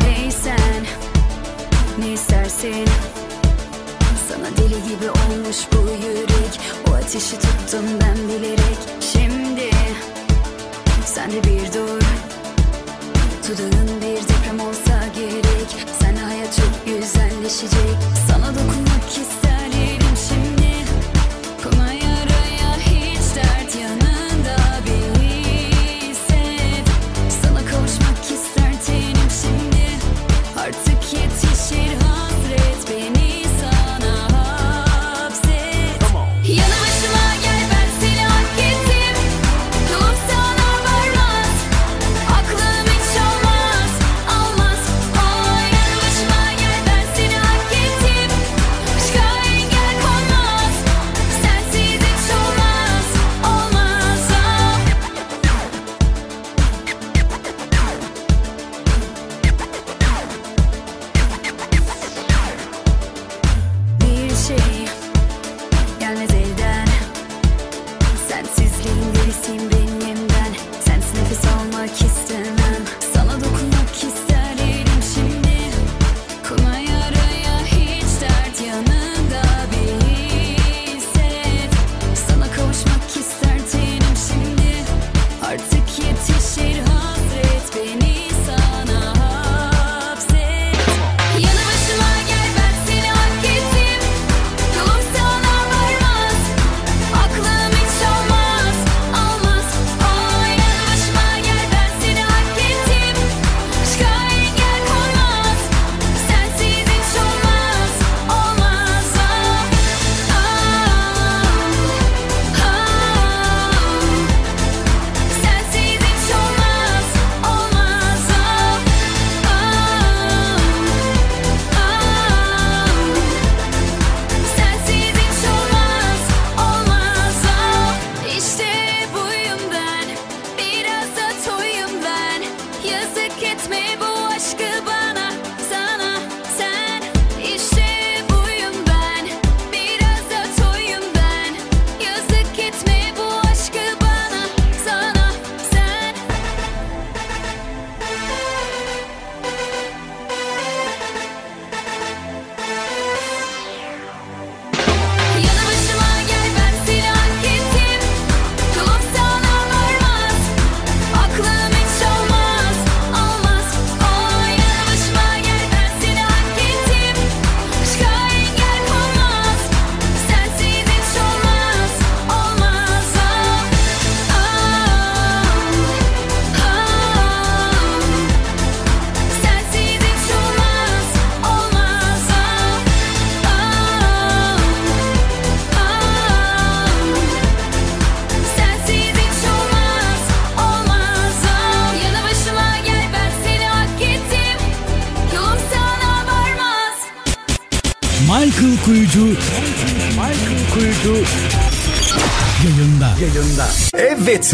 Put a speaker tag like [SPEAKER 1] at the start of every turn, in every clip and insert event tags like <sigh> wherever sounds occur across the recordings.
[SPEAKER 1] Hey sen ne istersin? Sana deli gibi olmuş bu yürek. O ateşi tuttum ben bilerek. Şimdi sen de bir dur to the end.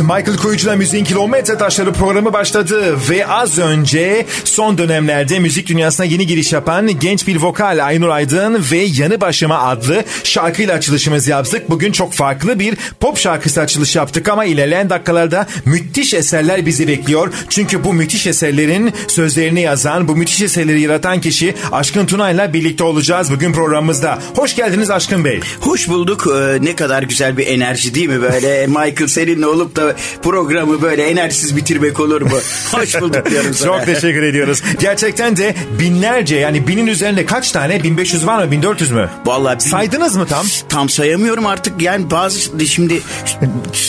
[SPEAKER 2] Michael
[SPEAKER 3] Kuyucu'la Müziğin Kilometre Taşları programı başladı ve az önce son dönemlerde müzik dünyasına yeni giriş yapan genç bir vokal Aynur Aydın ve Yanı Başıma adlı şarkıyla açılışımızı yaptık. Bugün çok farklı bir pop şarkısı açılış yaptık ama ilerleyen dakikalarda müthiş eserler bizi bekliyor. Çünkü bu müthiş eserlerin sözlerini yazan, bu müthiş eserleri yaratan kişi Aşkın Tuna'yla birlikte olacağız bugün programımızda. Hoş geldiniz Aşkın Bey.
[SPEAKER 4] Hoş bulduk. Ee, ne kadar güzel bir enerji değil mi böyle? <laughs> Michael seninle olup da programı böyle enerjisiz bitirmek olur mu? <laughs> Hoş bulduk diyorum sana.
[SPEAKER 3] Çok teşekkür ediyoruz. Gerçekten de binlerce yani binin üzerinde kaç tane? 1500 var mı? 1400 mü?
[SPEAKER 4] Vallahi bin-
[SPEAKER 3] Saydınız mı tam?
[SPEAKER 4] Tam sayamıyorum artık yani bazı şimdi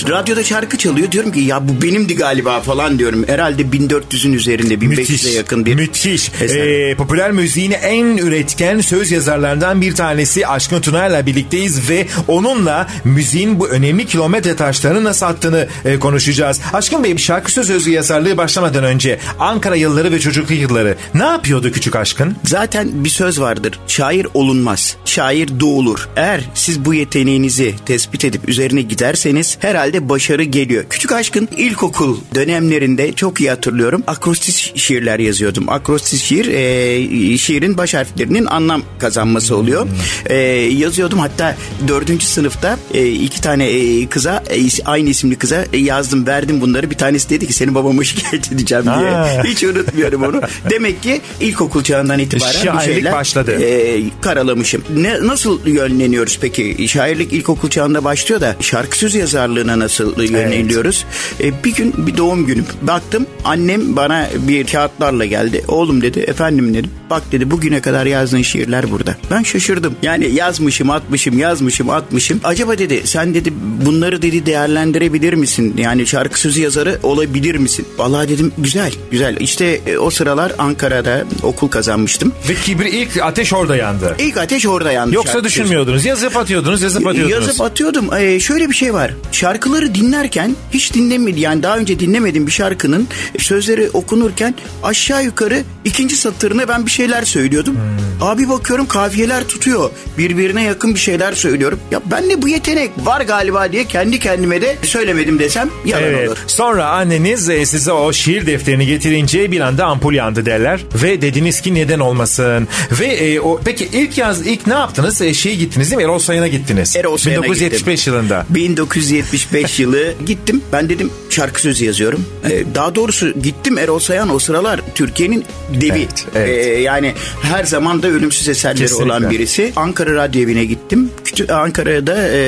[SPEAKER 4] radyoda şarkı çalıyor diyorum ki ya bu benimdi galiba falan diyorum. Herhalde 1400'ün üzerinde 1500'e yakın bir
[SPEAKER 3] Müthiş.
[SPEAKER 4] eser.
[SPEAKER 3] Ee, popüler müziğin en üretken söz yazarlarından bir tanesi Aşkın Tuna'yla birlikteyiz ve onunla müziğin bu önemli 20 kilometre taşlarını nasıl attığını e, konuşacağız. Aşkın Bey şarkı söz özgü yazarlığı başlamadan önce Ankara yılları ve çocukluk yılları ne yapıyordu küçük aşkın?
[SPEAKER 4] Zaten bir söz vardır. Şair olunmaz. Şair doğulur. Eğer siz bu yeteneğinizi tespit edip üzerine giderseniz herhalde başarı geliyor. Küçük aşkın ilkokul dönemlerinde çok iyi hatırlıyorum. Akrostiş şiirler yazıyordum. Akrostiş şiir e, şiirin baş harflerinin anlam kazanması oluyor. E, yazıyordum hatta dördüncü sınıfta e, iki tane e, kıza e, aynı isimli kıza e, yazdım verdim bunları. Bir tanesi dedi ki senin babamı şikayet edeceğim diye.
[SPEAKER 3] Ha. <laughs>
[SPEAKER 4] Hiç unutmuyorum onu. Demek ki ilkokul çağından itibaren bir
[SPEAKER 3] Şairlik
[SPEAKER 4] şeyler
[SPEAKER 3] başladı.
[SPEAKER 4] e, karalamışım. Ne nasıl yönleniyoruz peki? Şairlik ilkokul çağında başlıyor da şarkı söz yazarlığına nasıl yöneliyoruz? E, bir gün bir doğum günüm. Baktım annem bana bir kağıtlarla geldi. Oğlum dedi efendim dedim. Bak dedi bugüne kadar yazdığın şiirler burada. Ben şaşırdım. Yani yazmışım atmışım yazmışım atmışım. Acaba dedi sen dedi bunları dedi değerlendirebilir misin? Yani şarkı sözü yazarı olabilir misin? Vallahi dedim güzel güzel. İşte e, o sıralar Ankara'da okul kazanmıştım.
[SPEAKER 3] Ve kibir ilk ateş orada yandı.
[SPEAKER 4] İlk ateş orada yandı.
[SPEAKER 3] Yoksa
[SPEAKER 4] şarkı
[SPEAKER 3] düşünmüyordunuz. Yazıp atıyordunuz, yazıp atıyordunuz.
[SPEAKER 4] Yazıp atıyordum. Ee, şöyle bir şey var. Şarkıları dinlerken hiç dinlemedi. Yani daha önce dinlemediğim bir şarkının sözleri okunurken aşağı yukarı ikinci satırına ben bir şeyler söylüyordum.
[SPEAKER 3] Hmm.
[SPEAKER 4] Abi bakıyorum kafiyeler tutuyor. Birbirine yakın bir şeyler söylüyorum. Ya bende bu yetenek var galiba diye kendi kendime de söylemedim desem yalan
[SPEAKER 3] Evet.
[SPEAKER 4] olur.
[SPEAKER 3] Sonra anneniz e, size o şiir defterini getirince bir anda ampul yandı derler ve dediniz ki neden olmasın. Ve e, o peki ilk yaz ilk ne yaptınız? E, şeye gittiniz değil mi? Erol Sayın'a gittiniz.
[SPEAKER 4] Erol Sayın'a
[SPEAKER 3] 1975
[SPEAKER 4] gittim.
[SPEAKER 3] yılında.
[SPEAKER 4] 1975 yılı gittim. Ben dedim şarkı sözü yazıyorum. Ee, daha doğrusu gittim Erol Sayan o sıralar Türkiye'nin devi.
[SPEAKER 3] Evet, evet.
[SPEAKER 4] Ee, yani her zaman da ölümsüz eserleri
[SPEAKER 3] Kesinlikle.
[SPEAKER 4] olan birisi. Ankara Radyo Evi'ne gittim. Kütü- Ankara'da e,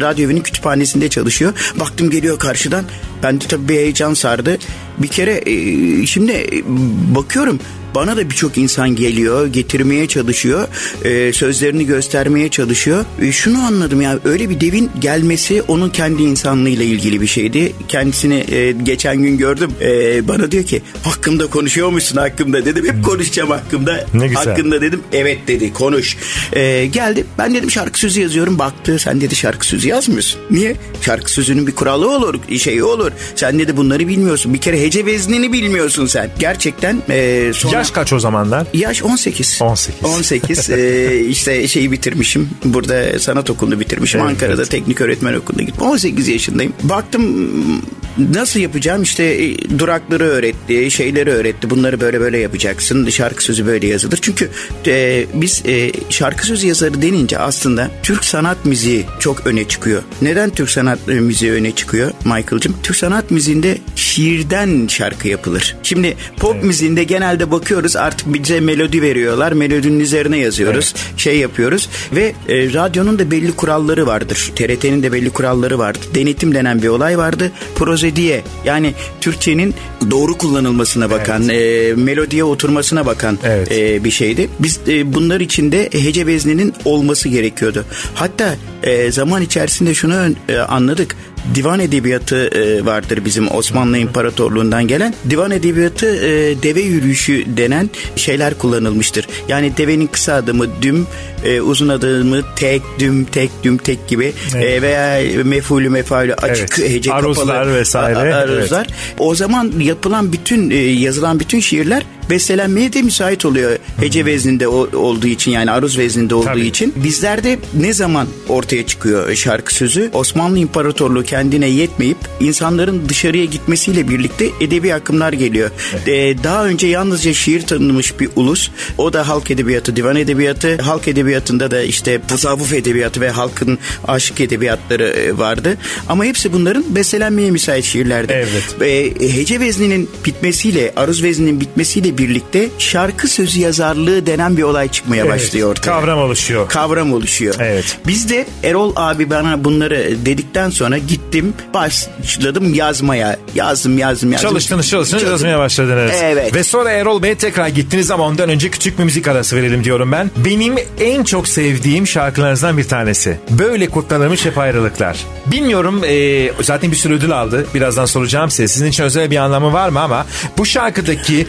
[SPEAKER 4] Radyo Evi'nin kütüphanesinde çalışıyor. Baktım geliyor karşıdan. Ben de tabii bir heyecan sardı. Bir kere e, şimdi e, bakıyorum bana da birçok insan geliyor, getirmeye çalışıyor, e, sözlerini göstermeye çalışıyor. E, şunu anladım ya öyle bir devin gelmesi onun kendi insanlığıyla ilgili bir şeydi. Kendisini e, geçen gün gördüm. E, bana diyor ki hakkımda konuşuyormuşsun hakkımda dedim. Hep konuşacağım hakkımda.
[SPEAKER 3] Ne güzel.
[SPEAKER 4] Hakkında dedim evet dedi konuş. E, geldi ben dedim şarkı sözü yazıyorum. Baktı sen dedi şarkı sözü yazmıyorsun. Niye? Şarkı sözünün bir kuralı olur, şeyi olur. Sen dedi bunları bilmiyorsun. Bir kere hece veznini bilmiyorsun sen. Gerçekten e, sonra...
[SPEAKER 3] Yaş kaç o zamanlar?
[SPEAKER 4] Yaş 18.
[SPEAKER 3] 18.
[SPEAKER 4] 18. Ee, işte şeyi bitirmişim. Burada sanat okulunu bitirmişim.
[SPEAKER 3] Evet,
[SPEAKER 4] Ankara'da
[SPEAKER 3] evet.
[SPEAKER 4] teknik öğretmen okuluna gittim. 18 yaşındayım. Baktım nasıl yapacağım işte e, durakları öğretti, şeyleri öğretti. Bunları böyle böyle yapacaksın. Şarkı sözü böyle yazılır. Çünkü e, biz e, şarkı sözü yazarı denince aslında Türk sanat müziği çok öne çıkıyor. Neden Türk sanat e, müziği öne çıkıyor Michael'cığım? Türk sanat müziğinde şiirden şarkı yapılır. Şimdi pop müziğinde genelde bakıyoruz artık bize melodi veriyorlar. Melodinin üzerine yazıyoruz. Şey yapıyoruz ve e, radyonun da belli kuralları vardır. TRT'nin de belli kuralları vardır. Denetim denen bir olay vardı. Prozediye yani Türkçenin doğru kullanılmasına bakan, e, melodiye oturmasına bakan
[SPEAKER 3] Evet.
[SPEAKER 4] e, bir şeydi. Biz e, bunlar içinde hece vezninin olması gerekiyordu. Hatta e, zaman içerisinde şunu e, anladık. Divan edebiyatı e, vardır bizim Osmanlı İmparatorluğundan gelen. Divan edebiyatı e, deve yürüyüşü denen şeyler kullanılmıştır. Yani devenin kısa adımı düm, e, uzun adımı tek, düm, tek, düm, tek gibi
[SPEAKER 3] Evet.
[SPEAKER 4] e, veya mefulü mefalü açık
[SPEAKER 3] Evet.
[SPEAKER 4] hece
[SPEAKER 3] Aruzlar
[SPEAKER 4] kapalı
[SPEAKER 3] vesaire.
[SPEAKER 4] a- a- aruzlar.
[SPEAKER 3] Evet.
[SPEAKER 4] O zaman yapılan bütün e, yazılan bütün şiirler bestelenmeye de müsait oluyor. Hece vezninde olduğu için yani aruz vezninde olduğu
[SPEAKER 3] Tabii.
[SPEAKER 4] için. Bizlerde ne zaman ortaya çıkıyor şarkı sözü? Osmanlı İmparatorluğu kendine yetmeyip insanların dışarıya gitmesiyle birlikte edebi akımlar geliyor. E, daha önce yalnızca şiir tanınmış bir ulus. O da halk edebiyatı, divan edebiyatı. Halk edebiyatında da işte tasavvuf edebiyatı ve halkın aşık edebiyatları e, vardı. Ama hepsi bunların bestelenmeye müsait şiirlerdi.
[SPEAKER 3] Evet.
[SPEAKER 4] E, hece vezninin bitmesiyle, aruz vezninin bitmesiyle birlikte şarkı sözü yazarlığı denen bir olay çıkmaya
[SPEAKER 3] Evet,
[SPEAKER 4] başlıyor ortaya.
[SPEAKER 3] Kavram oluşuyor.
[SPEAKER 4] Kavram oluşuyor.
[SPEAKER 3] Evet.
[SPEAKER 4] Biz de Erol abi bana bunları dedikten sonra gittim başladım yazmaya. Yazdım yazdım yazdım.
[SPEAKER 3] Çalıştınız çalıştınız yazmaya başladınız.
[SPEAKER 4] Evet.
[SPEAKER 3] Ve sonra Erol Bey'e tekrar gittiniz ama ondan önce küçük bir müzik arası verelim diyorum ben. Benim en çok sevdiğim şarkılarınızdan bir tanesi. Böyle kutlanırmış hep ayrılıklar. Bilmiyorum e, zaten bir sürü ödül aldı. Birazdan soracağım size. Sizin için özel bir anlamı var mı ama bu şarkıdaki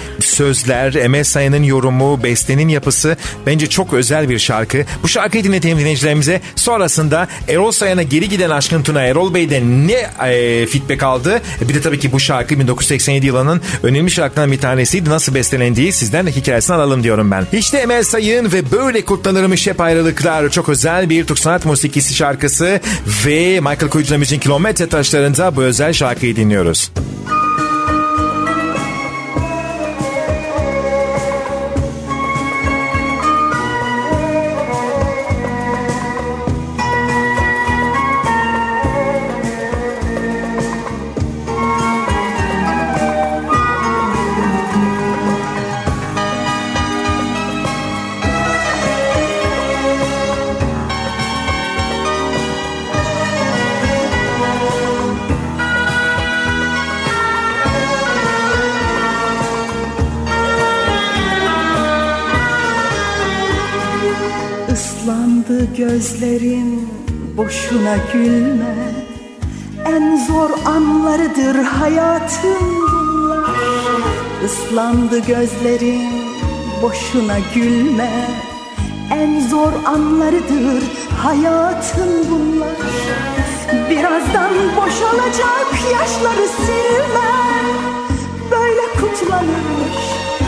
[SPEAKER 3] sözler, Emel Sayın'ın yorumu, bestenin yapısı bence çok özel bir şarkı. Bu şarkıyı dinletelim dinleyicilerimize. Sonrasında Erol Sayan'a geri giden Aşkın Tuna Erol Bey'den ne e, feedback aldı? Bir de tabii ki bu şarkı 1987 yılının önemli şarkılarından bir tanesiydi. Nasıl bestelendiği sizden de hikayesini alalım diyorum ben. İşte Emel Sayın ve böyle kutlanırmış hep ayrılıklar. Çok özel bir Türk sanat musikisi şarkısı ve Michael müziğin kilometre taşlarında bu özel şarkıyı dinliyoruz.
[SPEAKER 5] Islandı gözlerin boşuna gülme. En zor anlarıdır hayatın. Bunlar Islandı gözlerin boşuna gülme. En zor anlarıdır hayatın bunlar. Birazdan boşalacak yaşları silme Böyle kutlanırmış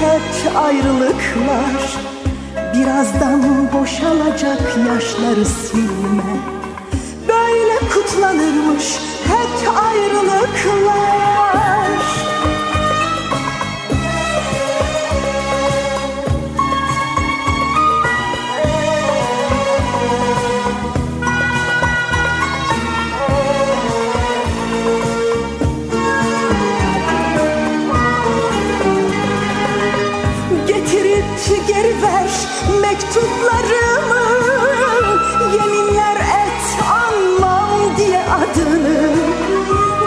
[SPEAKER 5] hep ayrılıklar Birazdan boşalacak yaşları silme. Böyle kutlanırmış hep ayrılıklar mektuplarımı Yeminler et anmam diye adını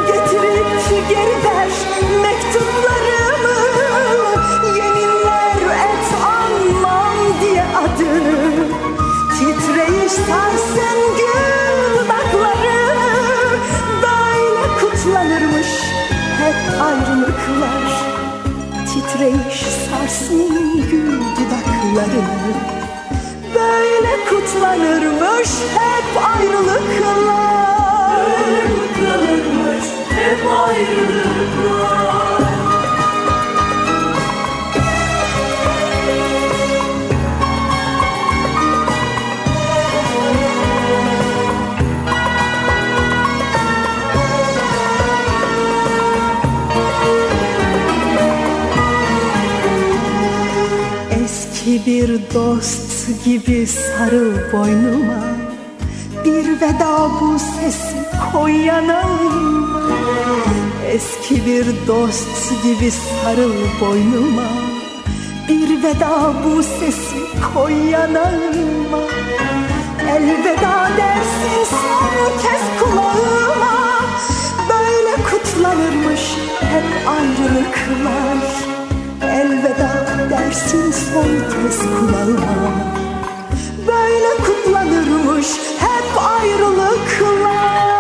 [SPEAKER 5] Getirip geri ver mektuplarımı. Yeminler et anmam diye adını Titreyiş sarsın gül dudaklarını Böyle kutlanırmış hep ayrılıklar. Titreyiş sarsın gül dudaklarını Böyle kutlanırmış hep ayrılıklar. Böyle kutlanırmış hep ayrılıklar. Eski bir dost gibi sarıl boynuma Bir veda bu sesi koy yanıma Eski bir dost gibi sarıl boynuma Bir veda bu sesi koy yanıma Elveda dersin son kez kulağıma. Böyle kutlanırmış hep ayrılıklar. Elveda dersin son kez kulağıma Böyle kutlanırmış hep ayrılıklar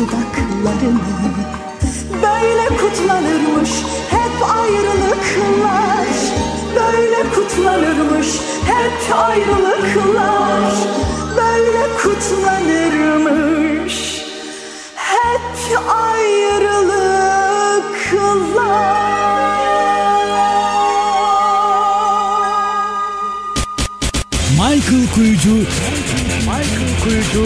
[SPEAKER 5] dudaklarını Böyle kutlanırmış hep ayrılıklar. Böyle kutlanırmış hep ayrılıklar. Böyle kutlanırmış hep ayrılıklar.
[SPEAKER 2] Michael Kuyucu. Michael Kuyucu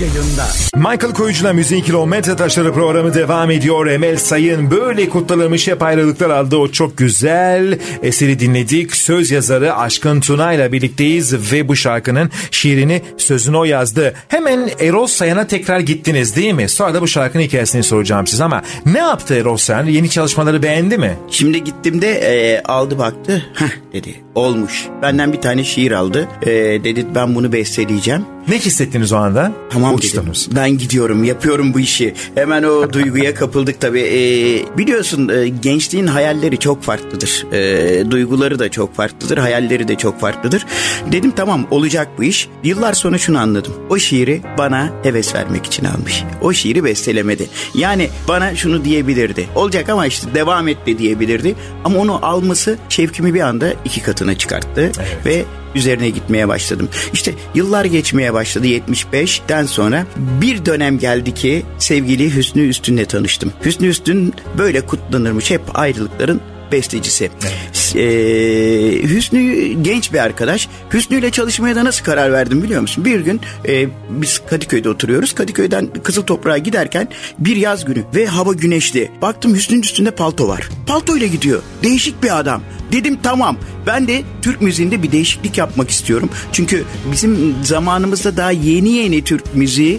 [SPEAKER 2] Yayında.
[SPEAKER 3] Michael Koyucu'la Müziğin Kilometre Taşları programı devam ediyor. Emel Sayın böyle kutlanılmış hep ayrılıklar aldı. O çok güzel eseri dinledik. Söz yazarı Aşkın Tuna ile birlikteyiz ve bu şarkının şiirini sözünü o yazdı. Hemen Erol Sayan'a tekrar gittiniz değil mi? Sonra da bu şarkının hikayesini soracağım size ama ne yaptı Erol Sayan? Yeni çalışmaları beğendi mi?
[SPEAKER 4] Şimdi gittiğimde e, aldı baktı. Heh dedi olmuş. Benden bir tane şiir aldı. E, dedi ben bunu besteleyeceğim.
[SPEAKER 3] Ne hissettiniz o anda?
[SPEAKER 4] Tamam
[SPEAKER 3] Uçtunuz.
[SPEAKER 4] dedim. Ben gidiyorum yapıyorum bu işi. Hemen o <laughs> duyguya kapıldık tabii. Ee, biliyorsun e, gençliğin hayalleri çok farklıdır. Ee, duyguları da çok farklıdır. Hayalleri de çok farklıdır. Dedim tamam olacak bu iş. Yıllar sonra şunu anladım. O şiiri bana heves vermek için almış. O şiiri bestelemedi. Yani bana şunu diyebilirdi. Olacak ama işte devam et de diyebilirdi. Ama onu alması şevkimi bir anda iki katına çıkarttı. Ve üzerine gitmeye başladım. İşte yıllar geçmeye başladı 75'ten sonra bir dönem geldi ki sevgili Hüsnü Üstün'le tanıştım. Hüsnü Üstün böyle kutlanırmış hep ayrılıkların bestecisi. Ee, Hüsnü genç bir arkadaş. Hüsnü ile çalışmaya da nasıl karar verdim biliyor musun? Bir gün e, biz Kadıköy'de oturuyoruz. Kadıköy'den Kızıl Toprağa giderken bir yaz günü ve hava güneşli. Baktım Hüsnü'nün üstünde palto var. Palto ile gidiyor. Değişik bir adam. Dedim tamam ben de Türk müziğinde bir değişiklik yapmak istiyorum. Çünkü bizim zamanımızda daha yeni yeni Türk müziği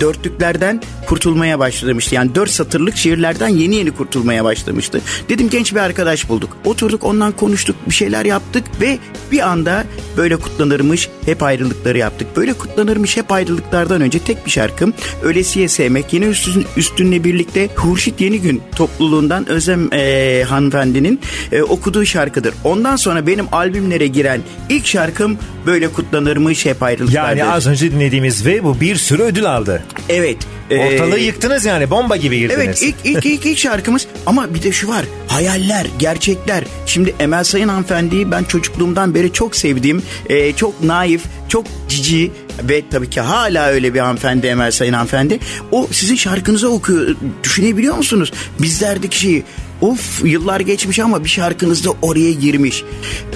[SPEAKER 4] dörtlüklerden kurtulmaya başlamıştı. Yani dört satırlık şiirlerden yeni yeni kurtulmaya başlamıştı. Dedim genç bir arkadaş bulduk. Oturduk ondan konuştuk bir şeyler yaptık ve bir anda böyle kutlanırmış hep ayrılıkları yaptık. Böyle kutlanırmış hep ayrılıklardan önce tek bir şarkım Ölesiye Sevmek yine üstün, üstünle birlikte Hurşit Yenigün topluluğundan Özlem e, hanımefendinin e, okuduğu şarkıdır. Ondan sonra benim albümlere giren ilk şarkım böyle kutlanırmış hep ayrılıklardır.
[SPEAKER 3] Yani az önce dinlediğimiz ve bu bir sürü ödül aldı.
[SPEAKER 4] Evet. e,
[SPEAKER 3] Ortalığı yıktınız yani bomba gibi girdiniz.
[SPEAKER 4] Evet ilk, ilk, ilk, ilk şarkımız ama bir de şu var hayaller gerçekler şimdi Emel Sayın hanımefendiyi ben çocukluğumdan beri çok sevdiğim e, çok naif çok cici ve tabii ki hala öyle bir hanımefendi Emel Sayın hanımefendi o sizin şarkınızı okuyor düşünebiliyor musunuz bizlerdeki şeyi Of yıllar geçmiş ama bir şarkınız da oraya girmiş.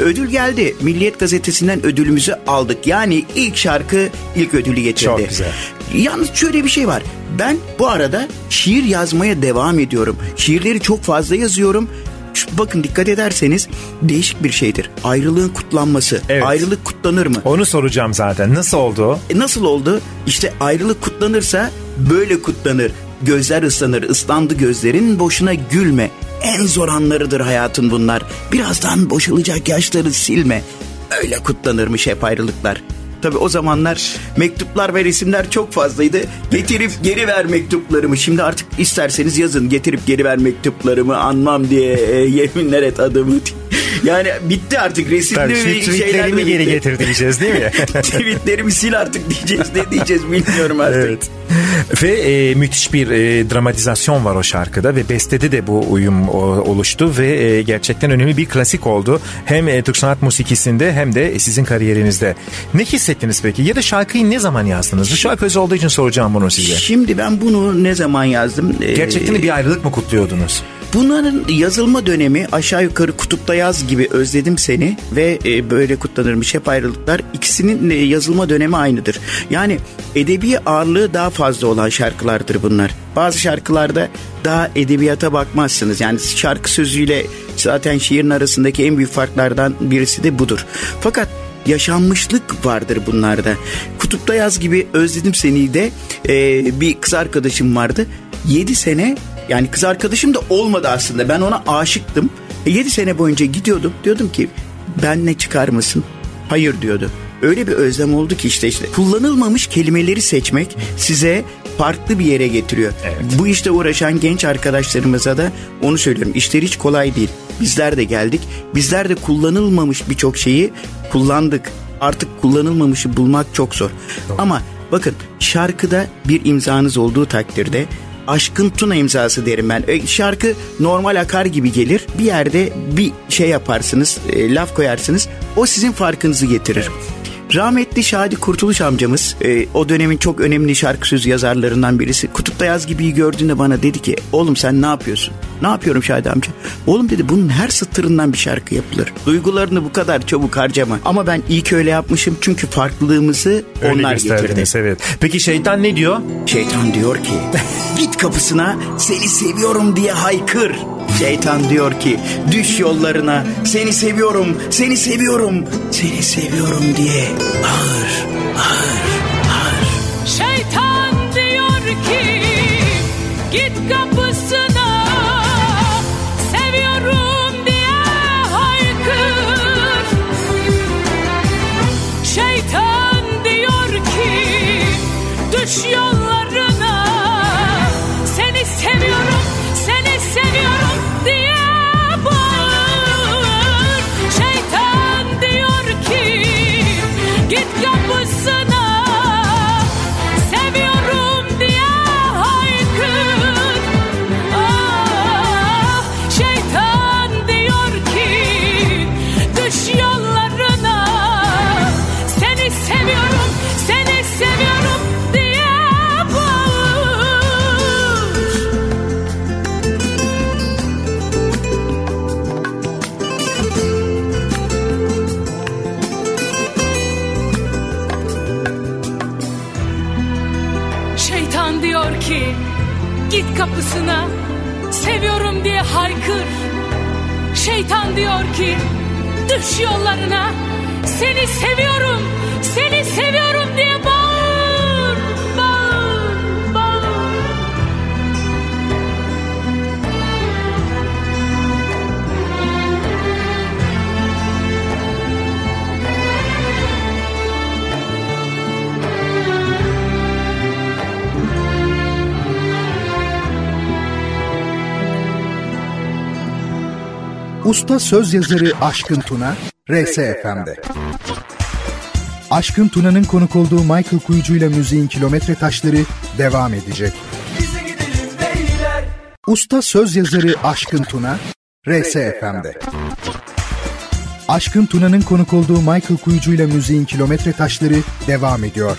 [SPEAKER 4] Ödül geldi. Milliyet gazetesinden ödülümüzü aldık. Yani ilk şarkı ilk ödülü getirdi.
[SPEAKER 3] Çok güzel.
[SPEAKER 4] Yalnız şöyle bir şey var. Ben bu arada şiir yazmaya devam ediyorum. Şiirleri çok fazla yazıyorum. Bakın dikkat ederseniz değişik bir şeydir. Ayrılığın kutlanması.
[SPEAKER 3] Evet.
[SPEAKER 4] Ayrılık kutlanır mı?
[SPEAKER 3] Onu soracağım zaten. Nasıl oldu?
[SPEAKER 4] E nasıl oldu? İşte ayrılık kutlanırsa böyle kutlanır. Gözler ıslanır, ıslandı gözlerin, boşuna gülme. En zor anlarıdır hayatın bunlar. Birazdan boşalacak yaşları silme. Öyle kutlanırmış hep ayrılıklar. Tabi o zamanlar mektuplar ve resimler çok fazlaydı. Getirip geri ver mektuplarımı. Şimdi artık isterseniz yazın getirip geri ver mektuplarımı anmam diye e, yeminler et adımı. <laughs> Yani bitti artık resimli
[SPEAKER 3] Tabii,
[SPEAKER 4] şeyler
[SPEAKER 3] tweetlerimi geri getir diyeceğiz değil mi? <laughs>
[SPEAKER 4] Tweetlerimi sil artık diyeceğiz. Ne diyeceğiz bilmiyorum artık.
[SPEAKER 3] Evet. Ve e, müthiş bir e, dramatizasyon var o şarkıda ve bestede de bu uyum o, oluştu ve e, gerçekten önemli bir klasik oldu. Hem e, Türk sanat musikisinde hem de sizin kariyerinizde. Ne hissettiniz peki? Ya da şarkıyı ne zaman yazdınız? Bu şarkı özel olduğu için soracağım bunu size.
[SPEAKER 4] Şimdi ben bunu ne zaman yazdım? Ee,
[SPEAKER 3] Gerçekten bir ayrılık mı kutluyordunuz?
[SPEAKER 4] Bunların yazılma dönemi aşağı yukarı kutupta yaz gibi özledim seni ve e, böyle kutlanırmış hep ayrılıklar. İkisinin e, yazılma dönemi aynıdır. Yani edebi ağırlığı daha fazla olan şarkılardır bunlar. Bazı şarkılarda daha edebiyata bakmazsınız. Yani şarkı sözüyle zaten şiirin arasındaki en büyük farklardan birisi de budur. Fakat yaşanmışlık vardır bunlarda. Kutupta yaz gibi özledim seni de e, bir kız arkadaşım vardı. 7 sene yani kız arkadaşım da olmadı aslında. Ben ona aşıktım. 7 sene boyunca gidiyordum. Diyordum ki benle çıkar mısın? Hayır diyordu. Öyle bir özlem oldu ki işte işte kullanılmamış kelimeleri seçmek size farklı bir yere getiriyor. Bu işte uğraşan genç arkadaşlarımıza da onu söylüyorum. İşler hiç kolay değil. Bizler de geldik. Bizler de kullanılmamış birçok şeyi kullandık. Artık kullanılmamışı bulmak çok zor. Ama bakın şarkıda bir imzanız olduğu takdirde aşkın tuna imzası derim ben. E, şarkı normal akar gibi gelir. Bir yerde bir şey yaparsınız, e, laf koyarsınız. O sizin farkınızı getirir. Rahmetli Şadi Kurtuluş amcamız e, o dönemin çok önemli şarkı söz yazarlarından birisi. Kutupta Yaz Gibi'yi gördüğünde bana dedi ki oğlum sen ne yapıyorsun? Ne yapıyorum Şadi amca? Oğlum dedi bunun her satırından bir şarkı yapılır. Duygularını bu kadar çabuk harcama. Ama ben iyi ki öyle yapmışım çünkü farklılığımızı
[SPEAKER 3] Öyle
[SPEAKER 4] onlar getirdi.
[SPEAKER 3] evet. Peki şeytan ne diyor?
[SPEAKER 4] Şeytan diyor ki <laughs> git kapısına seni seviyorum diye haykır. Şeytan diyor ki düş yollarına seni seviyorum seni seviyorum seni seviyorum diye bağır bağır bağır.
[SPEAKER 6] Şeytan diyor ki git kapısına seviyorum diye haykır. Şeytan diyor ki düş yollarına seni seviyorum seni seviyorum git kapısına yollarına. Seni seviyorum
[SPEAKER 7] Usta söz yazarı Aşkın Tuna, RSFM'de. Aşkın Tuna'nın konuk olduğu Michael Kuyucu ile müziğin kilometre taşları devam edecek. Usta söz yazarı Aşkın Tuna, RSFM'de. Aşkın Tuna'nın konuk olduğu Michael Kuyucu ile müziğin kilometre taşları devam ediyor.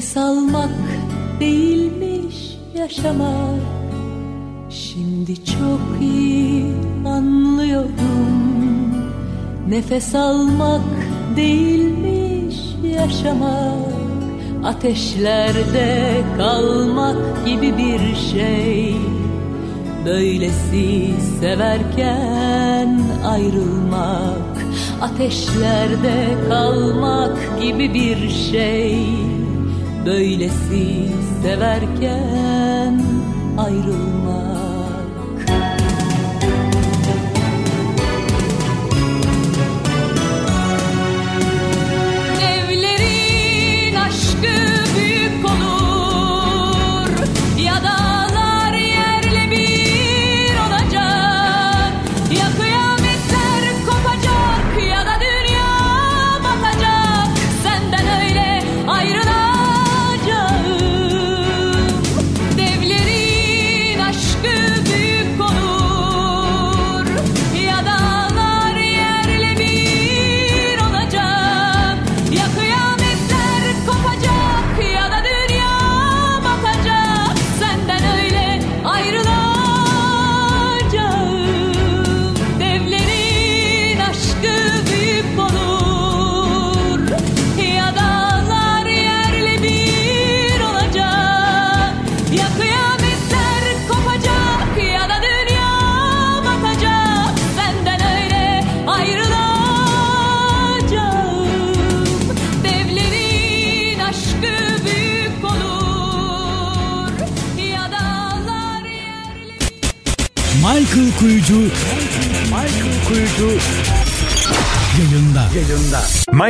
[SPEAKER 8] Nefes almak değilmiş yaşamak. Şimdi çok iyi anlıyorum. Nefes almak değilmiş
[SPEAKER 6] yaşamak. Ateşlerde kalmak gibi bir şey. Böylesi severken ayrılmak Ateşlerde kalmak gibi bir şey Böylesi severken ayrılmak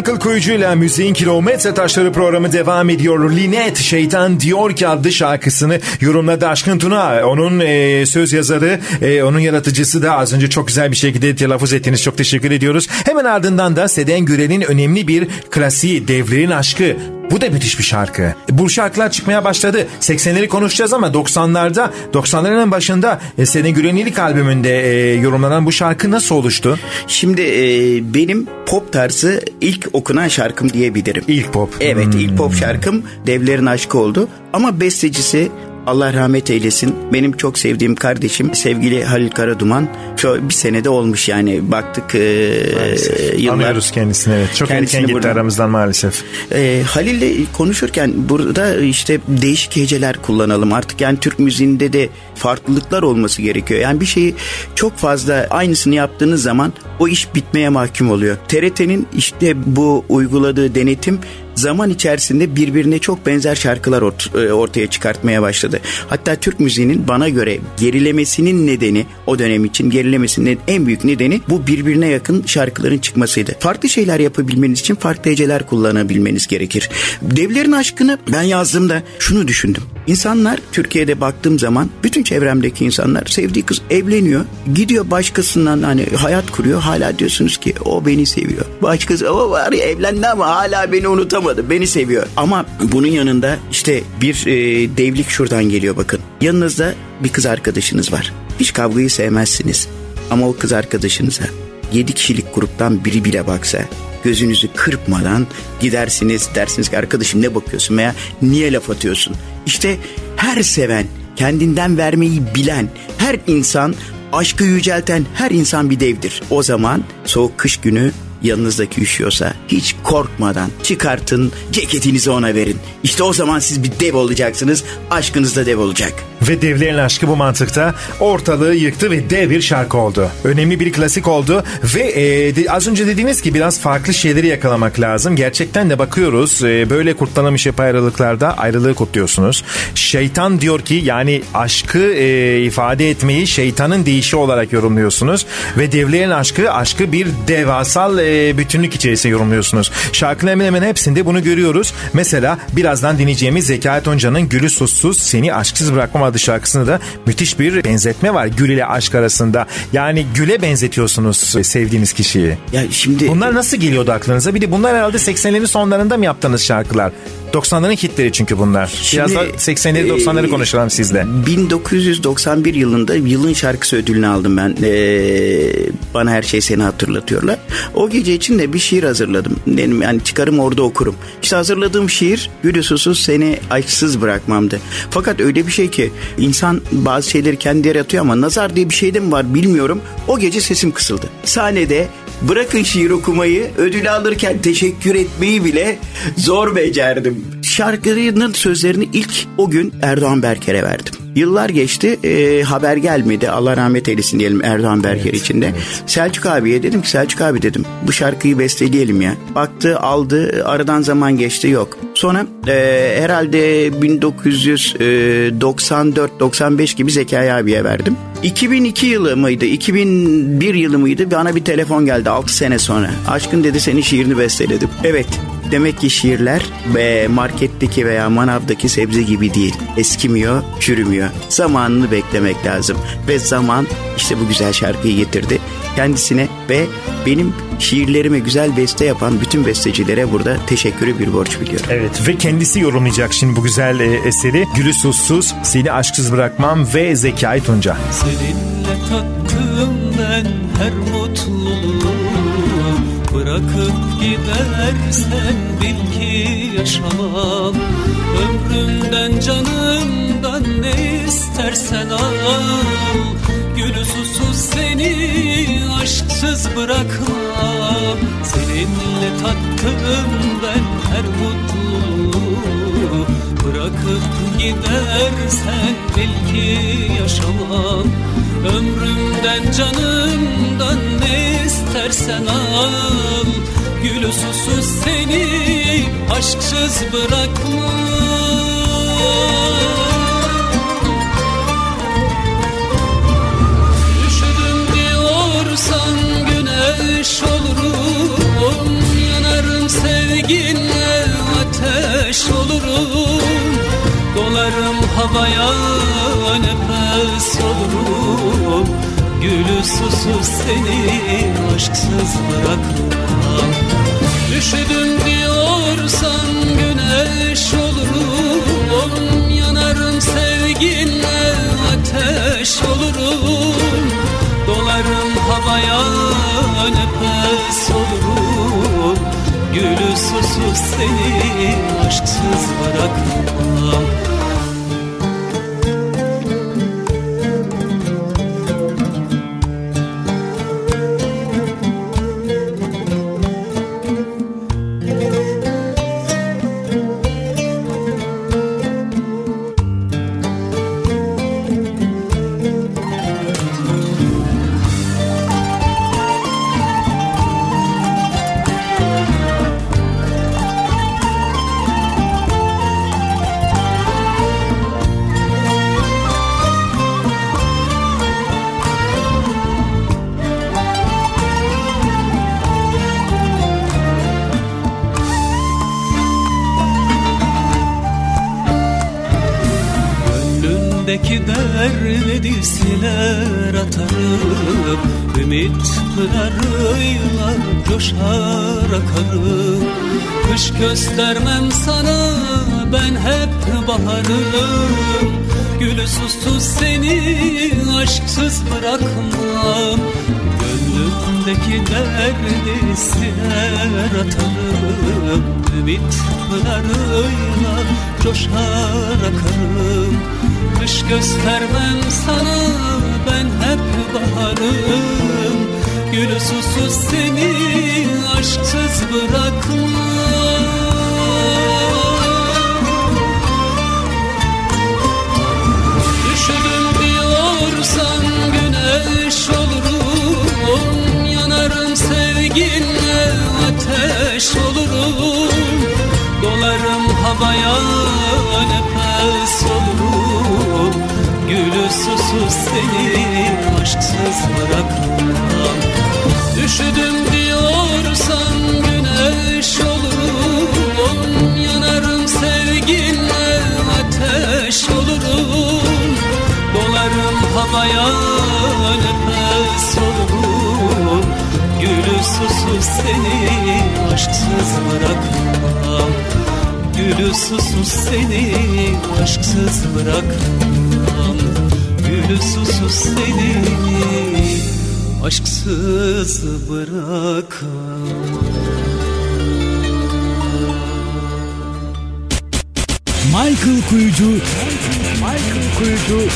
[SPEAKER 2] Michael Kuyucu
[SPEAKER 3] ile Müziğin Kilometre Taşları programı devam ediyor. Linet Şeytan Diyor ki adlı şarkısını yorumladı Aşkın Tuna. Onun e, söz yazarı, e, onun yaratıcısı da az önce çok güzel bir şekilde telaffuz ettiniz. Çok teşekkür ediyoruz. Hemen ardından da Seden Gürel'in önemli bir klasiği Devlerin Aşkı. Bu da müthiş bir şarkı. Bu şarkılar çıkmaya başladı. 80'leri konuşacağız ama 90'larda, 90'ların başında e, Seden Gürel'in ilk albümünde e, yorumlanan bu şarkı nasıl oluştu?
[SPEAKER 4] Şimdi e, benim pop tarzı ilk okunan şarkım diyebilirim.
[SPEAKER 3] İlk pop.
[SPEAKER 4] Evet ilk pop şarkım Devlerin Aşkı oldu. Ama bestecisi Allah rahmet eylesin. Benim çok sevdiğim kardeşim sevgili Halil Karaduman. Şu bir senede olmuş yani baktık e, yıllar.
[SPEAKER 3] Anlıyoruz kendisini evet. Çok erken gitti
[SPEAKER 4] buradan-
[SPEAKER 3] aramızdan maalesef.
[SPEAKER 4] E, Halil'le konuşurken burada işte değişik heceler kullanalım. Artık yani Türk müziğinde de farklılıklar olması gerekiyor. Yani bir şeyi çok fazla aynısını yaptığınız zaman o iş bitmeye mahkum oluyor. TRT'nin işte bu uyguladığı denetim zaman içerisinde birbirine çok benzer şarkılar ort- e, ortaya çıkartmaya başladı. Hatta Türk müziğinin bana göre gerilemesinin nedeni o dönem için gerilemesinin en büyük nedeni bu birbirine yakın şarkıların çıkmasıydı. Farklı şeyler yapabilmeniz için farklı heceler kullanabilmeniz gerekir. Devlerin aşkını ben yazdığımda şunu düşündüm. İnsanlar Türkiye'de baktığım zaman bütün çevremdeki insanlar sevdiği kız evleniyor. Gidiyor başkasından hani hayat kuruyor. Hala diyorsunuz ki o beni seviyor. Başkası o var ya evlendi ama hala beni unutamadı. Beni seviyor. Ama bunun yanında işte bir e, devlik şuradan geliyor bakın. Yanınızda bir kız arkadaşınız var. Hiç kavgayı sevmezsiniz. Ama o kız arkadaşınıza 7 kişilik gruptan biri bile baksa gözünüzü kırpmadan gidersiniz dersiniz ki arkadaşım ne bakıyorsun veya niye laf atıyorsun? İşte her seven, kendinden vermeyi bilen her insan aşkı yücelten her insan bir devdir. O zaman soğuk kış günü yanınızdaki üşüyorsa hiç korkmadan çıkartın ceketinizi ona verin. İşte o zaman siz bir dev olacaksınız aşkınız da dev olacak.
[SPEAKER 3] Ve devlerin aşkı bu mantıkta ortalığı yıktı ve dev bir şarkı oldu. Önemli bir klasik oldu ve e, de- az önce dediğiniz gibi biraz farklı şeyleri yakalamak lazım. Gerçekten de bakıyoruz e, böyle kurtlanmış yapı ayrılıklarda ayrılığı kutluyorsunuz. Şeytan diyor ki yani aşkı e, ifade etmeyi şeytanın deyişi olarak yorumluyorsunuz. Ve devlerin aşkı aşkı bir devasal e, bütünlük içerisinde yorumluyorsunuz. Şarkının hemen hemen hepsinde bunu görüyoruz. Mesela birazdan dinleyeceğimiz Zekai Tonca'nın Gülü Sussuz Seni Aşksız Bırakmam adlı şarkısında da müthiş bir benzetme var Gül ile aşk arasında. Yani güle benzetiyorsunuz e, sevdiğiniz kişiyi.
[SPEAKER 4] Ya şimdi
[SPEAKER 3] Bunlar nasıl geliyordu aklınıza? Bir de bunlar herhalde 80'lerin sonlarında mı yaptığınız şarkılar? 90'ların hitleri çünkü bunlar. Biraz da 80'leri 90'ları
[SPEAKER 4] e,
[SPEAKER 3] konuşalım sizle.
[SPEAKER 4] 1991 yılında yılın şarkısı ödülünü aldım ben. Ee, bana her şey seni hatırlatıyorlar. O gece için de bir şiir hazırladım. Benim yani çıkarım orada okurum. İşte hazırladığım şiir Gülü susuz seni aşksız bırakmamdı. Fakat öyle bir şey ki insan bazı şeyleri kendi yaratıyor ama nazar diye bir şey de mi var bilmiyorum. O gece sesim kısıldı. Sahnede Bırakın şiir okumayı, ödül alırken teşekkür etmeyi bile zor becerdim. Şarkının sözlerini ilk o gün Erdoğan Berker'e verdim. Yıllar geçti e, haber gelmedi Allah rahmet eylesin diyelim Erdoğan Berker için de. Selçuk abiye dedim ki Selçuk abi dedim bu şarkıyı besteleyelim ya. Baktı aldı aradan zaman geçti yok. Sonra e, herhalde 1994-95 gibi Zekai abiye verdim. 2002 yılı mıydı 2001 yılı mıydı bana bir telefon geldi 6 sene sonra. Aşkın dedi senin şiirini besteledim. Evet Demek ki şiirler ve marketteki veya manavdaki sebze gibi değil. Eskimiyor, çürümüyor. Zamanını beklemek lazım. Ve zaman işte bu güzel şarkıyı getirdi. Kendisine ve benim şiirlerime güzel beste yapan bütün bestecilere burada teşekkürü bir borç biliyorum.
[SPEAKER 3] Evet ve kendisi yorumlayacak şimdi bu güzel e, eseri. Gülü Susuz, Seni Aşksız Bırakmam ve Zekai Tunca.
[SPEAKER 9] Seninle tattım ben her mutluluğu Bırakıp gidersen bil ki yaşamam Ömrümden canımdan ne istersen al. Gülü susuz seni aşksız bırakmam Seninle tattım ben her mutluluğu Bırakıp gidersen bil ki yaşamam Ömrümden canımdan ne istersen al. Gülü susuz seni aşksız bırakmam. Üşüdüm diyorsan güneş olurum Yanarım sevginle ateş olurum Dolarım havaya nefes olurum Gülü susuz seni aşksız bırakmam. Üşüdüm diyorsan güneş olurum Yanarım sevginle ateş olurum. Dolarım havaya nefes olurum Gülü susuz seni aşksız bırakmam Gönlündeki derdi siler atarım. Ümit pınarıyla coşar akarım. Kış göstermem sana ben hep baharım. Gülü susuz seni aşksız bırakmam Gönlümdeki derdi siler atarım. Ümit pınarıyla coşar akarım. Kış göstermem sana ben hep baharım. Gülü susuz seni aşksız bırakmam Havaya nefes olurum Gülü susuz seni aşksız bırakmam. Üşüdüm diyorsan güneş olurum Yanarım sevginle ateş olurum. Dolarım havaya nefes olurum Gülü susuz seni aşksız bırakmam Gülü susuz seni aşksız bırakmam. Gülü susuz seni aşksız bırakmam.
[SPEAKER 2] Michael Kuyucu. Michael Kuyucu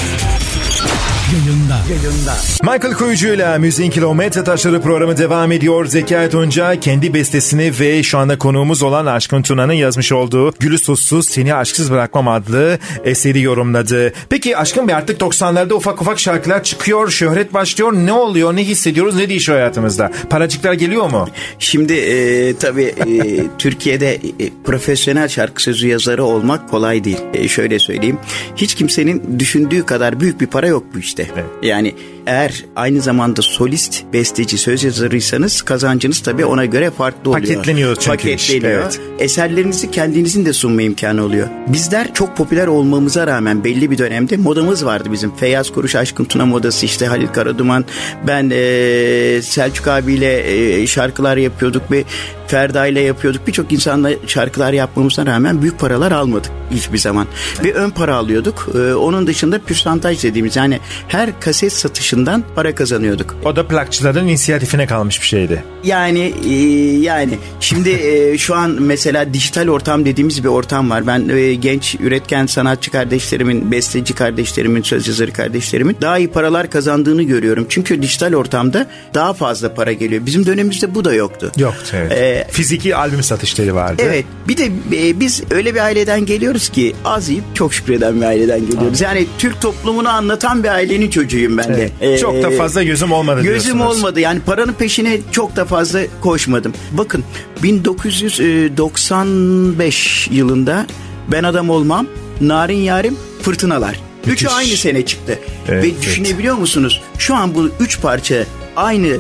[SPEAKER 2] yayında. Yayında.
[SPEAKER 3] Michael Kuyucu'yla Müziğin Kilometre Taşları programı devam ediyor. Zekai Tunca kendi bestesini ve şu anda konuğumuz olan Aşkın Tuna'nın yazmış olduğu Gülü Susuz Seni Aşksız Bırakmam adlı eseri yorumladı. Peki Aşkın Bey artık 90'larda ufak ufak şarkılar çıkıyor, şöhret başlıyor. Ne oluyor, ne hissediyoruz, ne değişiyor hayatımızda? Paracıklar geliyor mu?
[SPEAKER 4] Şimdi e, tabii e, <laughs> Türkiye'de e, profesyonel şarkı sözü yazarı olmak kolay değil. E, şöyle söyleyeyim. Hiç kimsenin düşündüğü kadar büyük bir para yok bu işte. Yani eğer aynı zamanda solist, besteci, söz yazarıysanız kazancınız tabii ona göre farklı oluyor.
[SPEAKER 3] Paketleniyor çünkü iş,
[SPEAKER 4] Paketleniyor.
[SPEAKER 3] evet.
[SPEAKER 4] Eserlerinizi kendinizin de sunma imkanı oluyor. Bizler çok popüler olmamıza rağmen belli bir dönemde modamız vardı bizim. Feyyaz Kuruş, Aşkın Tuna modası işte Halil Karaduman, ben e, Selçuk abiyle e, şarkılar yapıyorduk ve Ferda ile yapıyorduk. Birçok insanla şarkılar yapmamıza rağmen büyük paralar almadık hiçbir zaman. Ve ön para alıyorduk. E, onun dışında pürsantaj dediğimiz yani her kaset satışından para kazanıyorduk.
[SPEAKER 3] O da plakçıların inisiyatifine kalmış bir şeydi.
[SPEAKER 4] Yani e, yani şimdi e, şu an mesela dijital ortam dediğimiz bir ortam var. Ben e, genç üretken sanatçı kardeşlerimin, besteci kardeşlerimin, söz yazarı kardeşlerimin daha iyi paralar kazandığını görüyorum. Çünkü dijital ortamda daha fazla para geliyor. Bizim dönemimizde bu da yoktu.
[SPEAKER 3] Yoktu evet.
[SPEAKER 4] Ee,
[SPEAKER 3] Fiziki albüm satışları vardı.
[SPEAKER 4] Evet. Bir de e, biz öyle bir aileden geliyoruz ki az yiyip çok şükreden bir aileden geliyoruz. Yani Türk toplumunu anlatan bir ailenin çocuğuyum ben de.
[SPEAKER 3] Evet. Çok da fazla gözüm olmadı
[SPEAKER 4] Gözüm
[SPEAKER 3] diyorsunuz.
[SPEAKER 4] olmadı. Yani paranın peşine çok da fazla koşmadım. Bakın 1995 yılında Ben Adam Olmam, Narin Yarim, Fırtınalar. Üçü
[SPEAKER 3] Müthiş.
[SPEAKER 4] aynı sene çıktı.
[SPEAKER 3] Evet,
[SPEAKER 4] Ve düşünebiliyor musunuz? Şu an bu üç parça aynı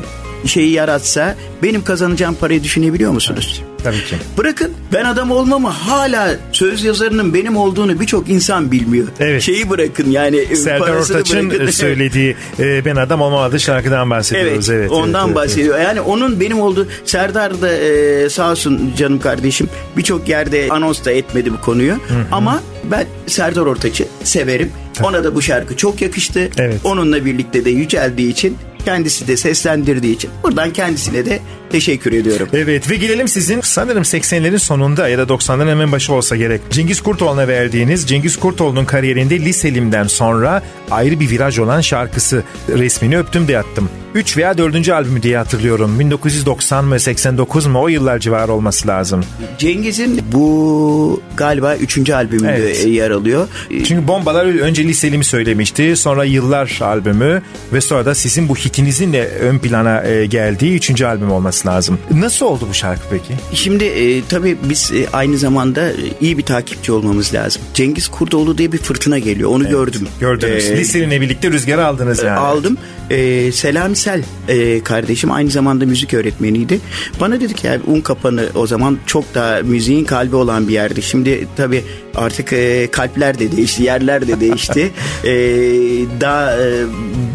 [SPEAKER 4] şeyi yaratsa benim kazanacağım parayı düşünebiliyor musunuz?
[SPEAKER 3] Tabii ki.
[SPEAKER 4] Bırakın ben adam olmamı hala söz yazarının benim olduğunu birçok insan bilmiyor.
[SPEAKER 3] Evet.
[SPEAKER 4] Şeyi bırakın yani e,
[SPEAKER 3] Serdar Ortaç'ın <laughs> söylediği e, Ben Adam Olmam adlı şarkıdan bahsediyoruz. Evet,
[SPEAKER 4] Evet, ondan
[SPEAKER 3] evet,
[SPEAKER 4] bahsediyor. Yani onun benim olduğu Serdar da e, sağ olsun canım kardeşim birçok yerde anons da etmedi bu konuyu. Ama ben Serdar Ortaç'ı severim. Ona da bu şarkı çok yakıştı.
[SPEAKER 3] Evet.
[SPEAKER 4] Onunla birlikte de yüceldiği için kendisi de seslendirdiği için buradan kendisine de teşekkür ediyorum.
[SPEAKER 3] Evet ve gelelim sizin sanırım 80'lerin sonunda ya da 90'ların hemen başı olsa gerek. Cengiz Kurtoğlu'na verdiğiniz Cengiz Kurtoğlu'nun kariyerinde Liselim'den sonra ayrı bir viraj olan şarkısı resmini öptüm de yattım. 3 veya 4. albümü diye hatırlıyorum. 1990 mı 89 mu o yıllar civarı olması lazım.
[SPEAKER 4] Cengiz'in bu galiba üçüncü albümünde
[SPEAKER 3] Evet.
[SPEAKER 4] yer alıyor.
[SPEAKER 3] Çünkü Bombalar önce Liselim'i söylemişti. Sonra Yıllar albümü ve sonra da sizin bu hitinizin de ön plana e, geldiği 3. albüm olması lazım. Nasıl oldu bu şarkı peki?
[SPEAKER 4] Şimdi e, tabii biz e, aynı zamanda e, iyi bir takipçi olmamız lazım. Cengiz Kurdoğlu diye bir fırtına geliyor. Onu gördüm.
[SPEAKER 3] Gördünüz.
[SPEAKER 4] E,
[SPEAKER 3] Liselim'le birlikte rüzgarı aldınız yani.
[SPEAKER 4] Aldım. Ee, Selami Sel e, kardeşim aynı zamanda müzik öğretmeniydi. Bana dedi ki un kapanı o zaman çok daha müziğin kalbi olan bir yerdi. Şimdi tabii artık e, kalpler de değişti, yerler de değişti. Ee, <laughs> daha e,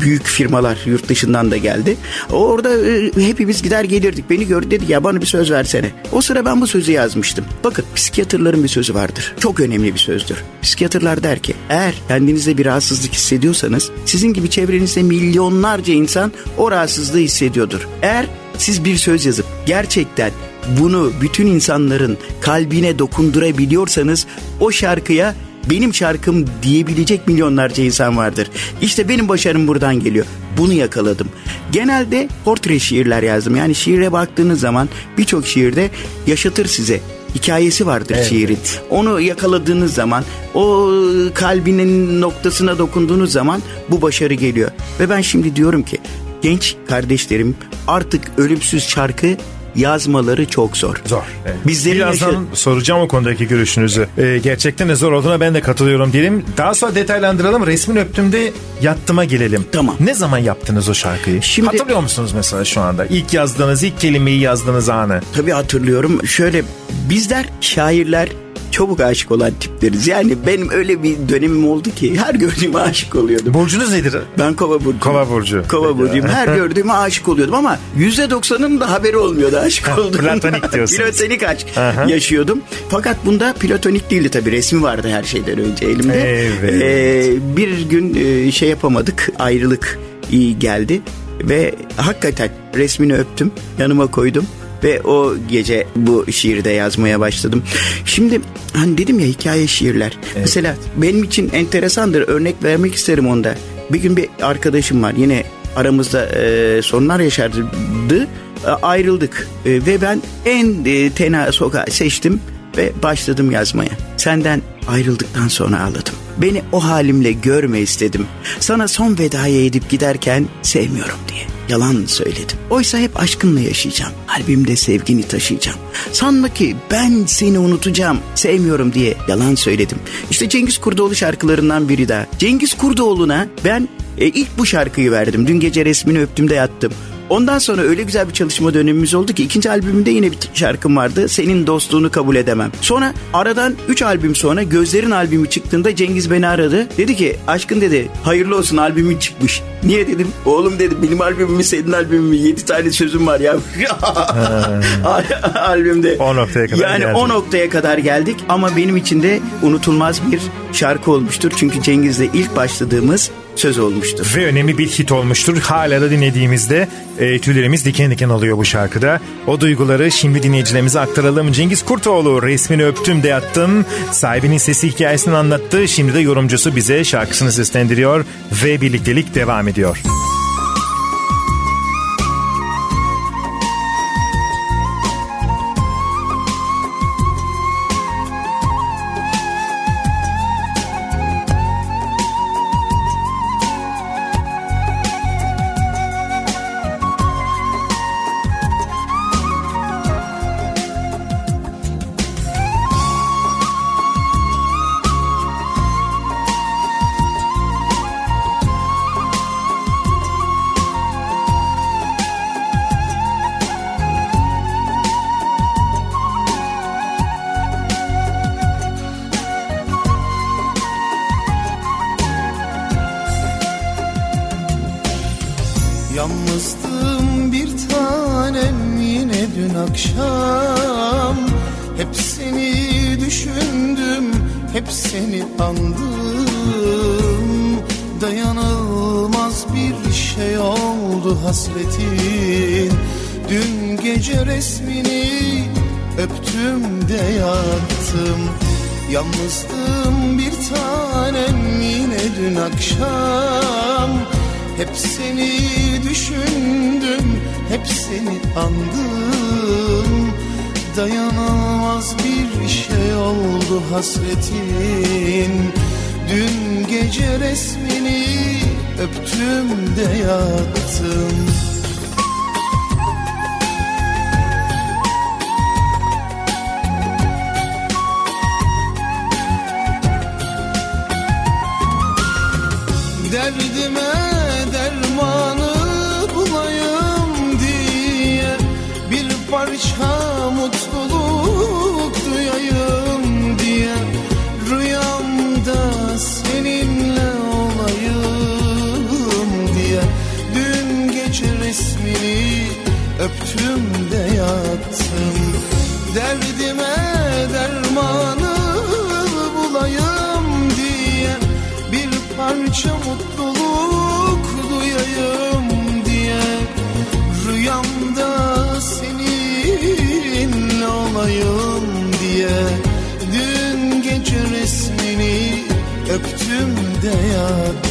[SPEAKER 4] büyük firmalar yurt dışından da geldi. Orada e, hepimiz gider gelirdik. Beni gördü dedi ya bana bir söz versene. O sıra ben bu sözü yazmıştım. Bakın psikiyatrların bir sözü vardır. Çok önemli bir sözdür. Psikiyatrlar der ki eğer kendinizde bir rahatsızlık hissediyorsanız sizin gibi çevrenizde milyonlarca insan o rahatsızlığı hissediyordur. Eğer siz bir söz yazıp gerçekten bunu bütün insanların kalbine dokundurabiliyorsanız o şarkıya benim şarkım diyebilecek milyonlarca insan vardır. İşte benim başarım buradan geliyor. Bunu yakaladım. Genelde portre şiirler yazdım. Yani şiire baktığınız zaman birçok şiirde yaşatır size. Hikayesi vardır şiirin. Onu yakaladığınız zaman, o kalbinin noktasına dokunduğunuz zaman bu başarı geliyor. Ve ben şimdi diyorum ki genç kardeşlerim artık ölümsüz şarkı yazmaları çok zor.
[SPEAKER 3] Zor. Evet.
[SPEAKER 4] Bizlerin
[SPEAKER 3] Birazdan
[SPEAKER 4] yaşa-
[SPEAKER 3] soracağım o konudaki görüşünüzü. Ee, gerçekten de zor olduğuna ben de katılıyorum diyelim. Daha sonra detaylandıralım. Resmini öptüğümde yattıma gelelim.
[SPEAKER 4] Tamam.
[SPEAKER 3] Ne zaman yaptınız o şarkıyı?
[SPEAKER 4] Şimdi-
[SPEAKER 3] Hatırlıyor musunuz mesela şu anda? İlk yazdığınız, ilk kelimeyi yazdığınız anı.
[SPEAKER 4] Tabii hatırlıyorum. Şöyle bizler şairler çabuk aşık olan tipleriz. Yani benim öyle bir dönemim oldu ki her gördüğüme aşık oluyordum.
[SPEAKER 3] Burcunuz nedir?
[SPEAKER 4] Ben kova burcuyum.
[SPEAKER 3] Kova burcu.
[SPEAKER 4] Kova burcuyum. Her <laughs> gördüğüme aşık oluyordum ama yüzde doksanın da haberi olmuyordu aşık olduğum.
[SPEAKER 3] platonik <laughs> diyorsunuz.
[SPEAKER 4] Platonik aşk yaşıyordum. Fakat bunda platonik değildi tabii. Resmi vardı her şeyden önce elimde.
[SPEAKER 3] Evet.
[SPEAKER 4] Ee, bir gün e, şey yapamadık. Ayrılık iyi geldi. Ve hakikaten resmini öptüm. Yanıma koydum. Ve o gece bu şiirde yazmaya başladım. Şimdi hani dedim ya hikaye şiirler. Mesela benim için enteresandır. Örnek vermek isterim onda. Bir gün bir arkadaşım var yine aramızda e, sorunlar yaşardı. E, ayrıldık E, ve ben en e, tena sokağı seçtim ve başladım yazmaya. Senden ayrıldıktan sonra ağladım. Beni o halimle görme istedim. Sana son vedayı edip giderken sevmiyorum diye yalan söyledim. Oysa hep aşkınla yaşayacağım. Kalbimde sevgini taşıyacağım. Sanma ki ben seni unutacağım. Sevmiyorum diye yalan söyledim. İşte Cengiz Kurdoğlu şarkılarından biri daha. Cengiz Kurdoğlu'na ben e, ilk bu şarkıyı verdim. Dün gece resmini öptüm de yattım. Ondan sonra öyle güzel bir çalışma dönemimiz oldu ki ikinci albümümde yine bir şarkım vardı. Senin dostluğunu kabul edemem. Sonra aradan 3 albüm sonra Gözlerin albümü çıktığında Cengiz beni aradı. Dedi ki aşkın dedi hayırlı olsun albümün çıkmış. <laughs> Niye dedim? Oğlum dedi benim albümüm senin albümün 7 tane sözüm var ya. <laughs> Albümde.
[SPEAKER 3] O noktaya kadar
[SPEAKER 4] Yani
[SPEAKER 3] geldik.
[SPEAKER 4] o noktaya kadar geldik ama benim için de unutulmaz bir şarkı olmuştur. Çünkü Cengiz'le ilk başladığımız söz olmuştur.
[SPEAKER 3] Ve önemli bir hit olmuştur. Hala da dinlediğimizde e, tüylerimiz diken diken alıyor bu şarkıda. O duyguları şimdi dinleyicilerimize aktaralım. Cengiz Kurtoğlu resmini öptüm de yattım. Sahibinin sesi hikayesini anlattı. Şimdi de yorumcusu bize şarkısını seslendiriyor ve birliktelik devam ediyor.
[SPEAKER 10] Yalnızdım Yalnızdım bir tanem yine dün akşam. Hep seni düşündüm, hep seni andım. Dayanılmaz bir şey oldu hasretin Dün gece resmini öptüm de yattım de yattım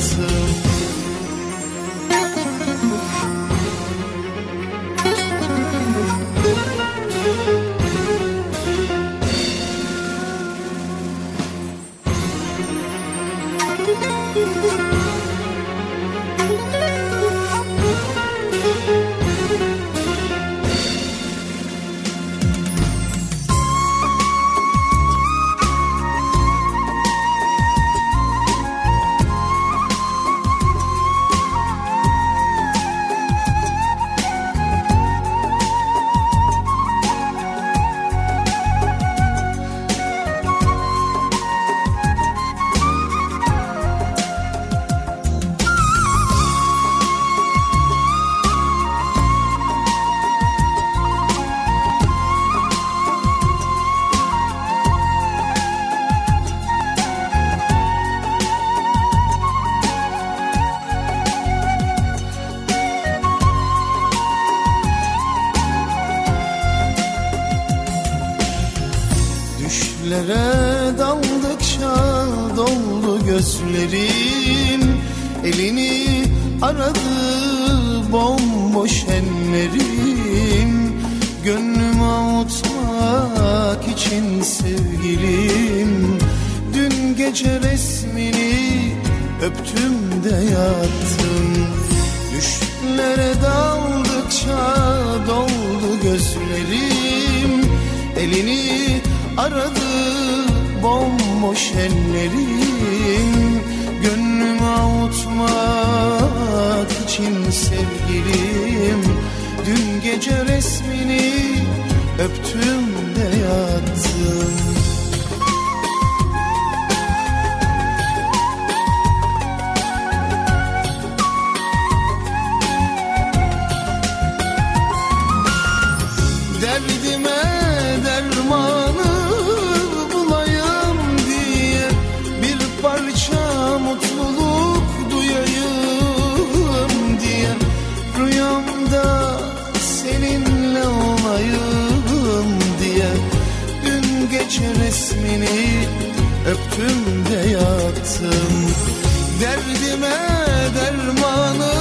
[SPEAKER 10] gözlerim Elini aradı bomboş ellerim Gönlümü avutmak için sevgilim Dün gece resmini öptüm de yattım Düşlere daldıkça doldu gözlerim Elini aradı bomboş ellerim Gönlümü avutmak için sevgilim. Dün gece resmini öptüm de yattım öptüm de yattım. Derdime dermanı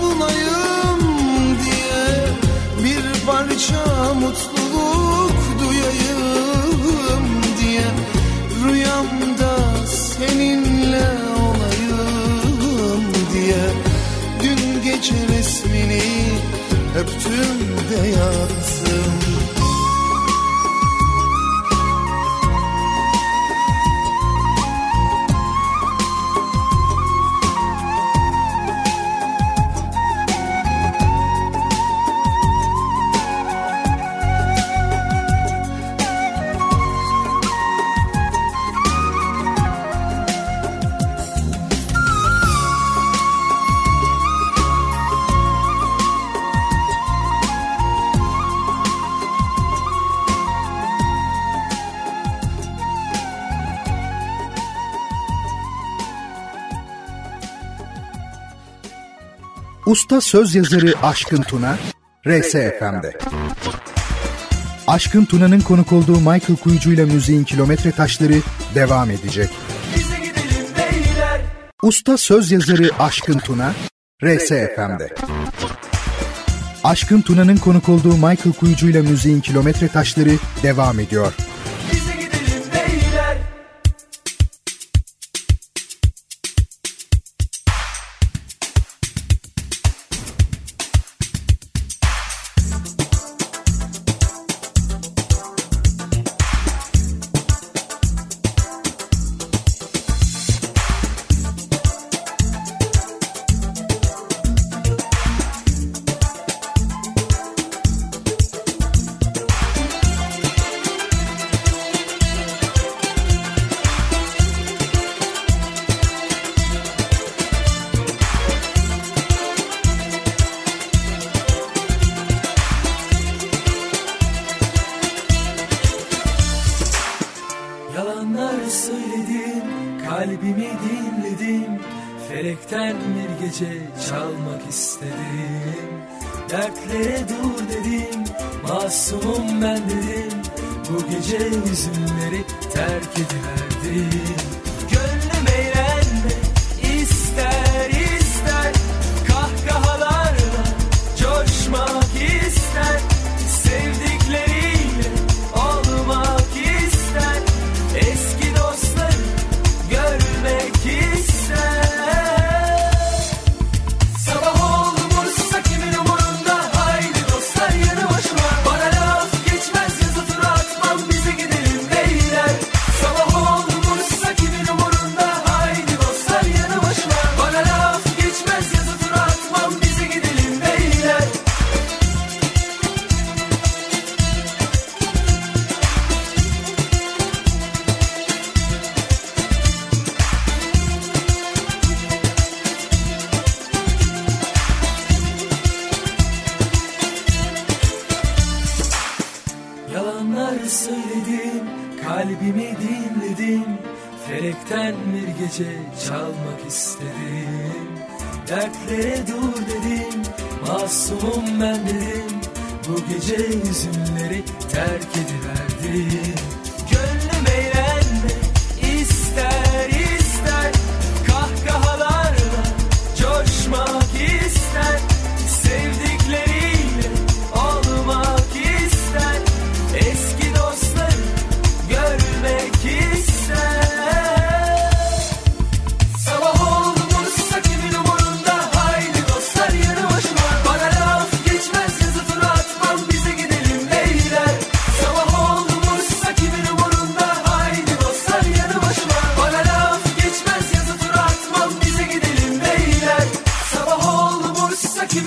[SPEAKER 10] bulayım diye Bir parça mutluluk duyayım diye Rüyamda seninle olayım diye Dün gece resmini öptüm de yattım
[SPEAKER 11] Usta söz yazarı Aşkın Tuna, RSFM'de. Aşkın Tuna'nın konuk olduğu Michael Kuyucu ile müziğin kilometre taşları devam edecek. Usta söz yazarı Aşkın Tuna, RSFM'de. Aşkın Tuna'nın konuk olduğu Michael Kuyucu ile müziğin kilometre taşları devam ediyor.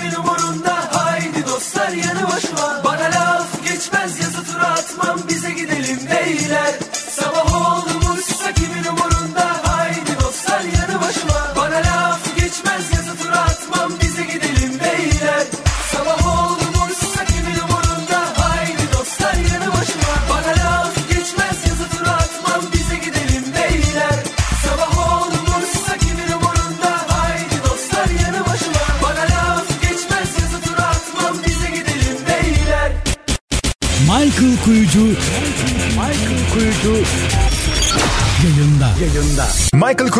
[SPEAKER 3] Living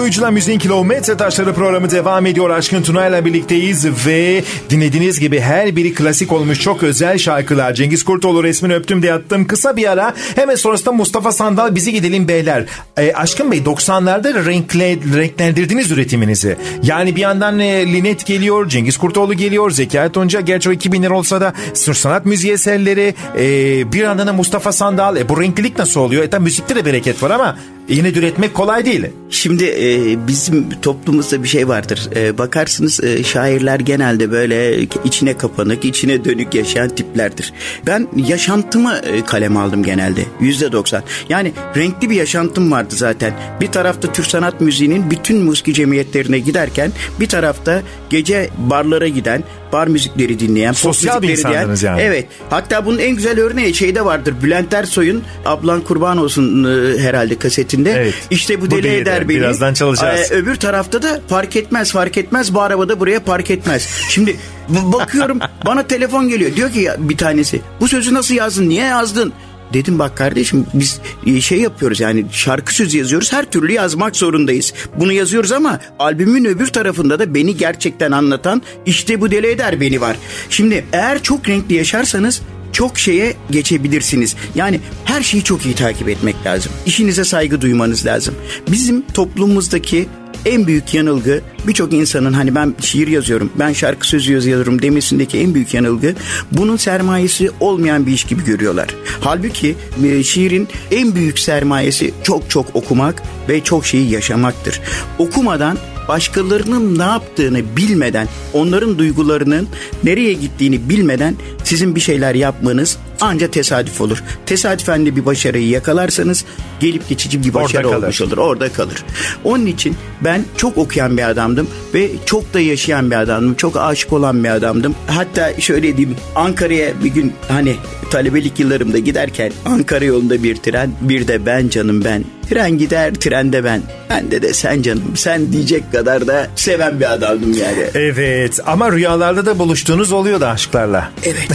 [SPEAKER 3] Koyucu'la Müziğin Kilometre Taşları programı devam ediyor. Aşkın Tuna'yla birlikteyiz ve dinlediğiniz gibi her biri klasik olmuş çok özel şarkılar. Cengiz Kurtoğlu resmini öptüm diye attım. Kısa bir ara hemen sonrasında Mustafa Sandal bizi gidelim beyler. E, Aşkın Bey 90'larda renkle, renklendirdiniz üretiminizi. Yani bir yandan e, Linet geliyor, Cengiz Kurtoğlu geliyor, Zekai Tunca. Gerçi o 2000'ler olsa da sır sanat müziği eserleri. E, bir yandan da Mustafa Sandal. E, bu renklilik nasıl oluyor? E tabi müzikte de bereket var ama yine de üretmek kolay değil.
[SPEAKER 4] Şimdi e, bizim toplumumuzda bir şey vardır. E, bakarsınız e, şairler genelde böyle içine kapanık, içine dönük yaşayan tiplerdir. Ben yaşantımı e, kaleme aldım genelde. Yüzde doksan. Yani renkli bir yaşantım vardı zaten. Bir tarafta Türk sanat müziğinin bütün müzik cemiyetlerine giderken bir tarafta gece barlara giden, bar müzikleri dinleyen, pop
[SPEAKER 3] Sosyal bir
[SPEAKER 4] müzikleri
[SPEAKER 3] insandınız yani.
[SPEAKER 4] Evet. Hatta bunun en güzel örneği şeyde vardır. Bülent Ersoy'un Ablan Kurban Olsun e, herhalde kasetinde.
[SPEAKER 3] Evet.
[SPEAKER 4] İşte bu
[SPEAKER 3] Bu
[SPEAKER 4] deli
[SPEAKER 3] deli
[SPEAKER 4] eder beni.
[SPEAKER 3] Birazdan çalacağız.
[SPEAKER 4] Ee, öbür tarafta da fark etmez fark etmez bu arabada buraya park etmez. Şimdi bakıyorum <laughs> bana telefon geliyor. Diyor ki ya, bir tanesi bu sözü nasıl yazdın niye yazdın? Dedim bak kardeşim biz e, şey yapıyoruz yani şarkı sözü yazıyoruz her türlü yazmak zorundayız. Bunu yazıyoruz ama albümün öbür tarafında da beni gerçekten anlatan işte bu deli eder beni var. Şimdi eğer çok renkli yaşarsanız çok şeye geçebilirsiniz. Yani her şeyi çok iyi takip etmek lazım. İşinize saygı duymanız lazım. Bizim toplumumuzdaki en büyük yanılgı birçok insanın hani ben şiir yazıyorum, ben şarkı sözü yazıyorum demesindeki en büyük yanılgı bunun sermayesi olmayan bir iş gibi görüyorlar. Halbuki e, şiirin en büyük sermayesi çok çok okumak ve çok şeyi yaşamaktır. Okumadan başkalarının ne yaptığını bilmeden, onların duygularının nereye gittiğini bilmeden sizin bir şeyler yapmanız anca tesadüf olur. Tesadüfen de bir başarıyı yakalarsanız gelip geçici bir başarı
[SPEAKER 3] kalır.
[SPEAKER 4] olmuş olur. Orada kalır. Onun için ben çok okuyan bir adamdım ve çok da yaşayan bir adamdım. Çok aşık olan bir adamdım. Hatta şöyle diyeyim Ankara'ya bir gün hani talebelik yıllarımda giderken Ankara yolunda bir tren bir de ben canım ben. Tren gider trende ben. Bende de sen canım sen diyecek kadar da seven bir adamdım yani.
[SPEAKER 3] Evet ama rüyalarda da buluştuğunuz oluyor da aşklarla.
[SPEAKER 4] Evet.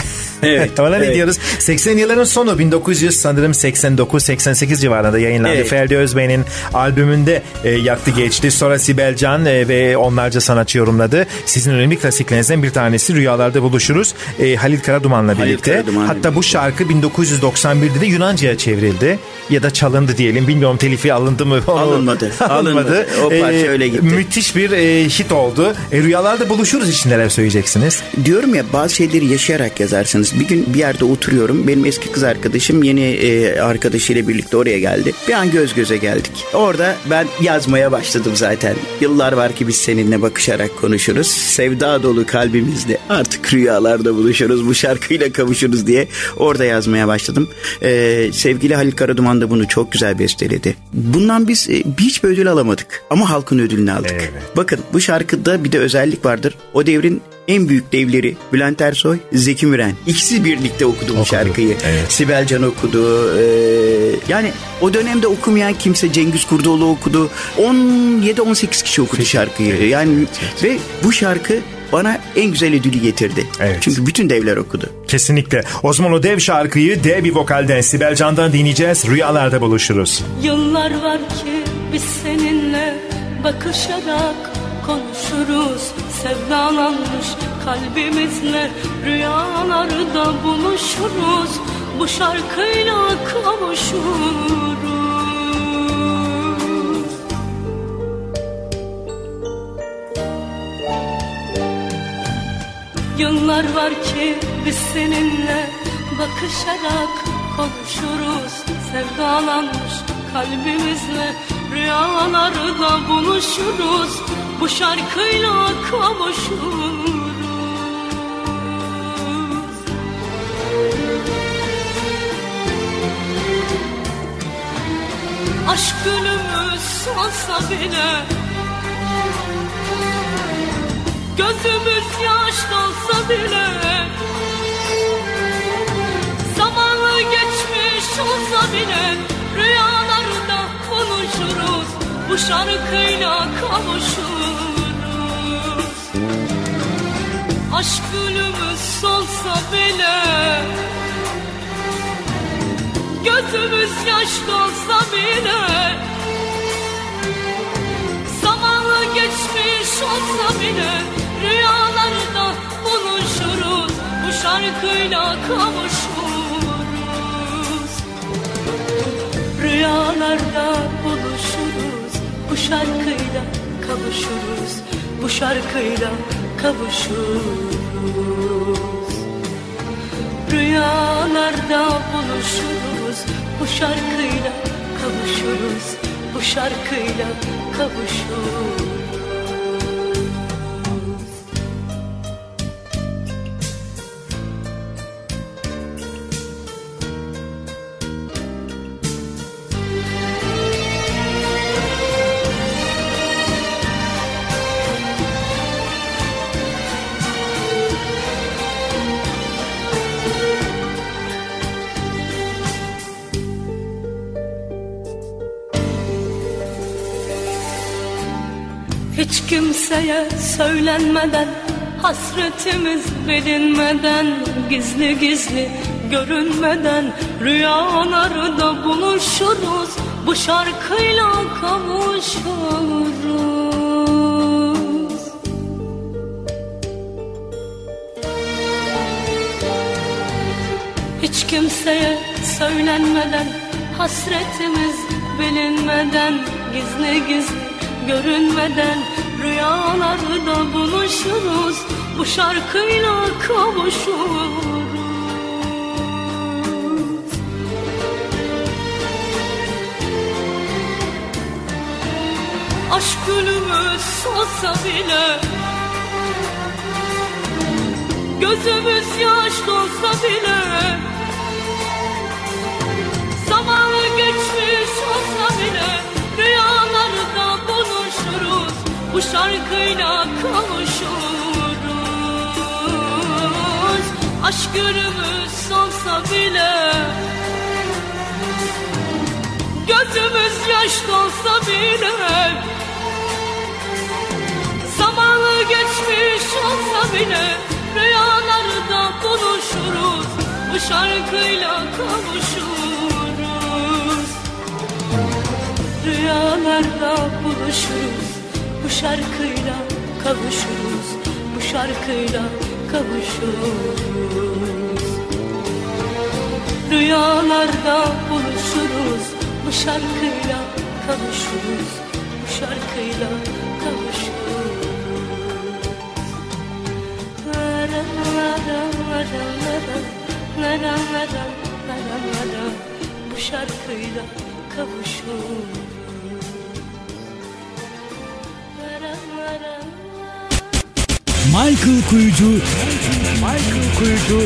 [SPEAKER 4] Evet. <laughs>
[SPEAKER 3] Ona ne
[SPEAKER 4] evet.
[SPEAKER 3] diyoruz? 80 yılların sonu 1900 sanırım 89-88 civarında yayınlandı.
[SPEAKER 4] Evet.
[SPEAKER 3] Ferdi Özbey'in albümünde e, yaktı geçti. Sonra Sibel Can e, ve onlarca sanatçı yorumladı. Sizin önemli klasiklerinizden bir tanesi Rüyalarda Buluşuruz. E, Halil Karaduman'la birlikte.
[SPEAKER 4] Karaduman'la
[SPEAKER 3] Hatta bu şarkı 1991'de de Yunanca'ya çevrildi. Ya da çalındı diyelim. Bilmiyorum telifi alındı mı? Onu-
[SPEAKER 4] Alınmadı. <laughs> Alınmadı. O parça öyle gitti.
[SPEAKER 3] Müthiş bir e, hit oldu. E, Rüyalarda Buluşuruz için neler söyleyeceksiniz?
[SPEAKER 4] Diyorum ya bazı şeyleri yaşayarak yazarsınız. Bir gün bir yerde oturuyorum. Benim eski kız arkadaşım yeni e, arkadaşıyla birlikte oraya geldi. Bir an göz göze geldik. Orada ben yazmaya başladım zaten. Yıllar var ki biz seninle bakışarak konuşuruz. Sevda dolu kalbimizde artık rüyalarda buluşuruz. Bu şarkıyla kavuşuruz diye orada yazmaya başladım. E, sevgili Halil Karaduman da bunu çok güzel besteledi. Bundan biz e, hiçbir ödül alamadık. Ama halkın ödülünü aldık.
[SPEAKER 3] Evet.
[SPEAKER 4] Bakın bu şarkıda bir de özellik vardır. O devrin en büyük devleri Bülent Ersoy, Zeki Müren. İkisi birlikte okudu bu şarkıyı.
[SPEAKER 3] evet.
[SPEAKER 4] Sibel Can okudu. Ee, yani o dönemde okumayan kimse Cengiz Kurdoğlu okudu. 17-18 kişi okudu şarkıyı. Yani ve bu şarkı bana en güzel ödülü getirdi.
[SPEAKER 3] Evet.
[SPEAKER 4] Çünkü bütün devler okudu.
[SPEAKER 3] Kesinlikle. O zaman o dev şarkıyı dev bir vokalden Sibel Can'dan dinleyeceğiz. Rüyalarda buluşuruz.
[SPEAKER 6] Yıllar var ki biz seninle bakışarak konuşuruz. Sevdalanmış kalbimizle rüyalarda buluşuruz. Bu şarkıyla kavuşuruz. Yıllar var ki biz seninle bakışarak konuşuruz Sevdalanmış kalbimizle. Rüyalarda buluşuruz Bu şarkıyla kavuşuruz. Aşk gülümüz solsa bile Gözümüz yaş dolsa bile olsa bile Rüyalarda buluşuruz. Bu şarkıyla kavuşuruz. Aşk gülümüz solsa bile Gözümüz yaş dolsa bile Zamanı geçmiş olsa bile Rüyalarda buluşuruz. Bu şarkıyla kavuşuruz Rüyalarda buluşuruz. Bu şarkıyla kavuşuruz. Bu şarkıyla kavuşuruz. Rüyalarda buluşuruz. Bu şarkıyla kavuşuruz. Bu şarkıyla kavuşuruz kimseye söylenmeden Hasretimiz bilinmeden Gizli gizli görünmeden Rüyalarda buluşuruz Bu şarkıyla kavuşuruz. Hiç kimseye söylenmeden Hasretimiz bilinmeden Gizli gizli görünmeden Rüyalarda buluşuruz Bu şarkıyla kavuşuruz. Aşk gülümüz solsa bile Gözümüz yaş dolsa bile Zamanı geçmiş olsa bile Rüyalarda buluşuruz Bu şarkıyla kavuşuruz Aşk gülümüz solsa bile Gözümüz yaş dolsa bile Zamanı geçmiş olsa bile Rüyalarda buluşuruz. Bu şarkıyla kavuşuruz Rüyalarda buluşuruz. Bu şarkıyla kavuşuruz Bu şarkıyla kavuşuruz. Rüyalarda buluşuruz Bu şarkıyla kavuşuruz Bu şarkıyla kavuşuruz. Bu şarkıyla kavuşuruz
[SPEAKER 2] Michael Kuyucu Michael Kuyucu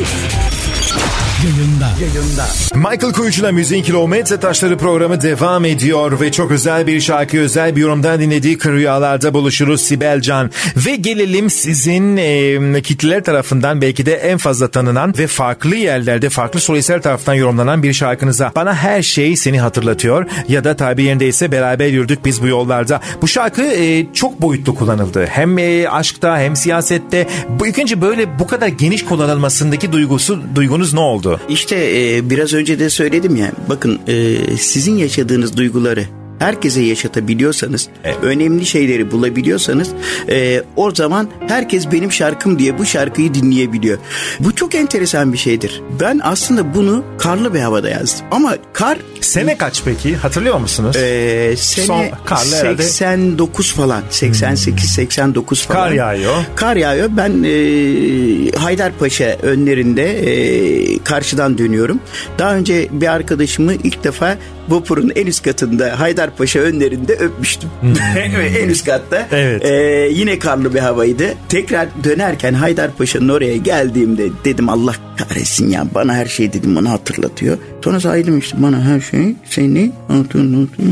[SPEAKER 2] yayında. Yayında.
[SPEAKER 3] Michael Kuyucu'la Müziğin Kilometre Taşları programı devam ediyor ve çok özel bir şarkı özel bir yorumdan dinlediği Rüyalarda buluşuruz Sibel Can. Ve gelelim sizin e, kitleler tarafından belki de en fazla tanınan ve farklı yerlerde farklı solistler tarafından yorumlanan bir şarkınıza. Bana her şey seni hatırlatıyor ya da tabi yerindeyse beraber yürüdük biz bu yollarda. Bu şarkı e, çok boyutlu kullanıldı. Hem e, aşkta hem siyasette. Bu ilk önce böyle bu kadar geniş kullanılmasındaki duygusu duygunuz ne oldu?
[SPEAKER 4] İşte e, biraz önce de söyledim ya bakın e, sizin yaşadığınız duyguları herkese yaşatabiliyorsanız, önemli şeyleri bulabiliyorsanız e, o zaman herkes benim şarkım diye bu şarkıyı dinleyebiliyor. Bu çok enteresan bir şeydir. Ben aslında bunu karlı bir havada yazdım. Ama kar...
[SPEAKER 3] Sene kaç peki? Hatırlıyor musunuz?
[SPEAKER 4] E, sene
[SPEAKER 3] Son karlı herhalde.
[SPEAKER 4] 89 falan. 88-89 falan.
[SPEAKER 3] Kar yağıyor.
[SPEAKER 4] Kar yağıyor. Ben e, Haydarpaşa önlerinde e, karşıdan dönüyorum. Daha önce bir arkadaşımı ilk defa vapurun en üst katında Haydarpaşa önlerinde öpmüştüm. <laughs> en üst katta.
[SPEAKER 3] Evet.
[SPEAKER 4] E, yine karlı bir havaydı. Tekrar dönerken Haydarpaşa'nın oraya geldiğimde dedim Allah kahretsin ya bana her şey dedim bana hatırlatıyor. Sonra saydım işte bana her şey seni hatırlatıyor.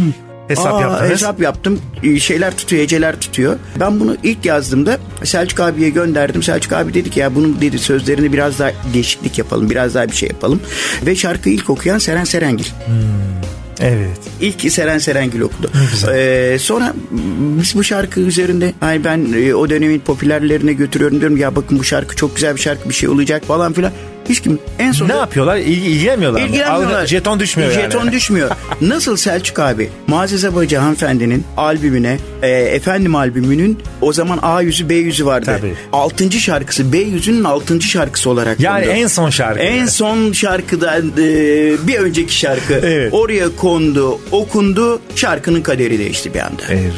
[SPEAKER 3] Hesap
[SPEAKER 4] Aa,
[SPEAKER 3] yaptınız.
[SPEAKER 4] Hesap yaptım. Ee, Şeyler tutuyor, heceler tutuyor. Ben bunu ilk yazdığımda Selçuk abiye gönderdim. Selçuk abi dedi ki ya bunun dedi sözlerini biraz daha değişiklik yapalım. Biraz daha bir şey yapalım. Ve şarkıyı ilk okuyan Seren Serengil.
[SPEAKER 3] Evet.
[SPEAKER 4] İlk Seren Serengil okudu. Ee, sonra biz bu şarkı üzerinde hani ben e, o dönemin popülerlerine götürüyorum diyorum ya bakın bu şarkı çok güzel bir şarkı bir şey olacak falan filan. Hiç kim. En son
[SPEAKER 3] Ne yapıyorlar? İlgi, ilgilenmiyorlar?
[SPEAKER 4] İlgilenmiyorlar.
[SPEAKER 3] Al- Jeton düşmüyor yani.
[SPEAKER 4] Jeton düşmüyor. <laughs> Nasıl Selçuk abi Muazzez Abacı hanımefendinin albümüne e, efendim albümünün o zaman A yüzü B yüzü vardı.
[SPEAKER 3] Tabii.
[SPEAKER 4] Altıncı şarkısı B yüzünün altıncı şarkısı olarak.
[SPEAKER 3] Yani
[SPEAKER 4] kondu.
[SPEAKER 3] en son şarkı.
[SPEAKER 4] En son şarkıdan e, bir önceki şarkı
[SPEAKER 3] Evet.
[SPEAKER 4] oraya kondu, okundu, şarkının kaderi değişti bir anda.
[SPEAKER 3] Evet.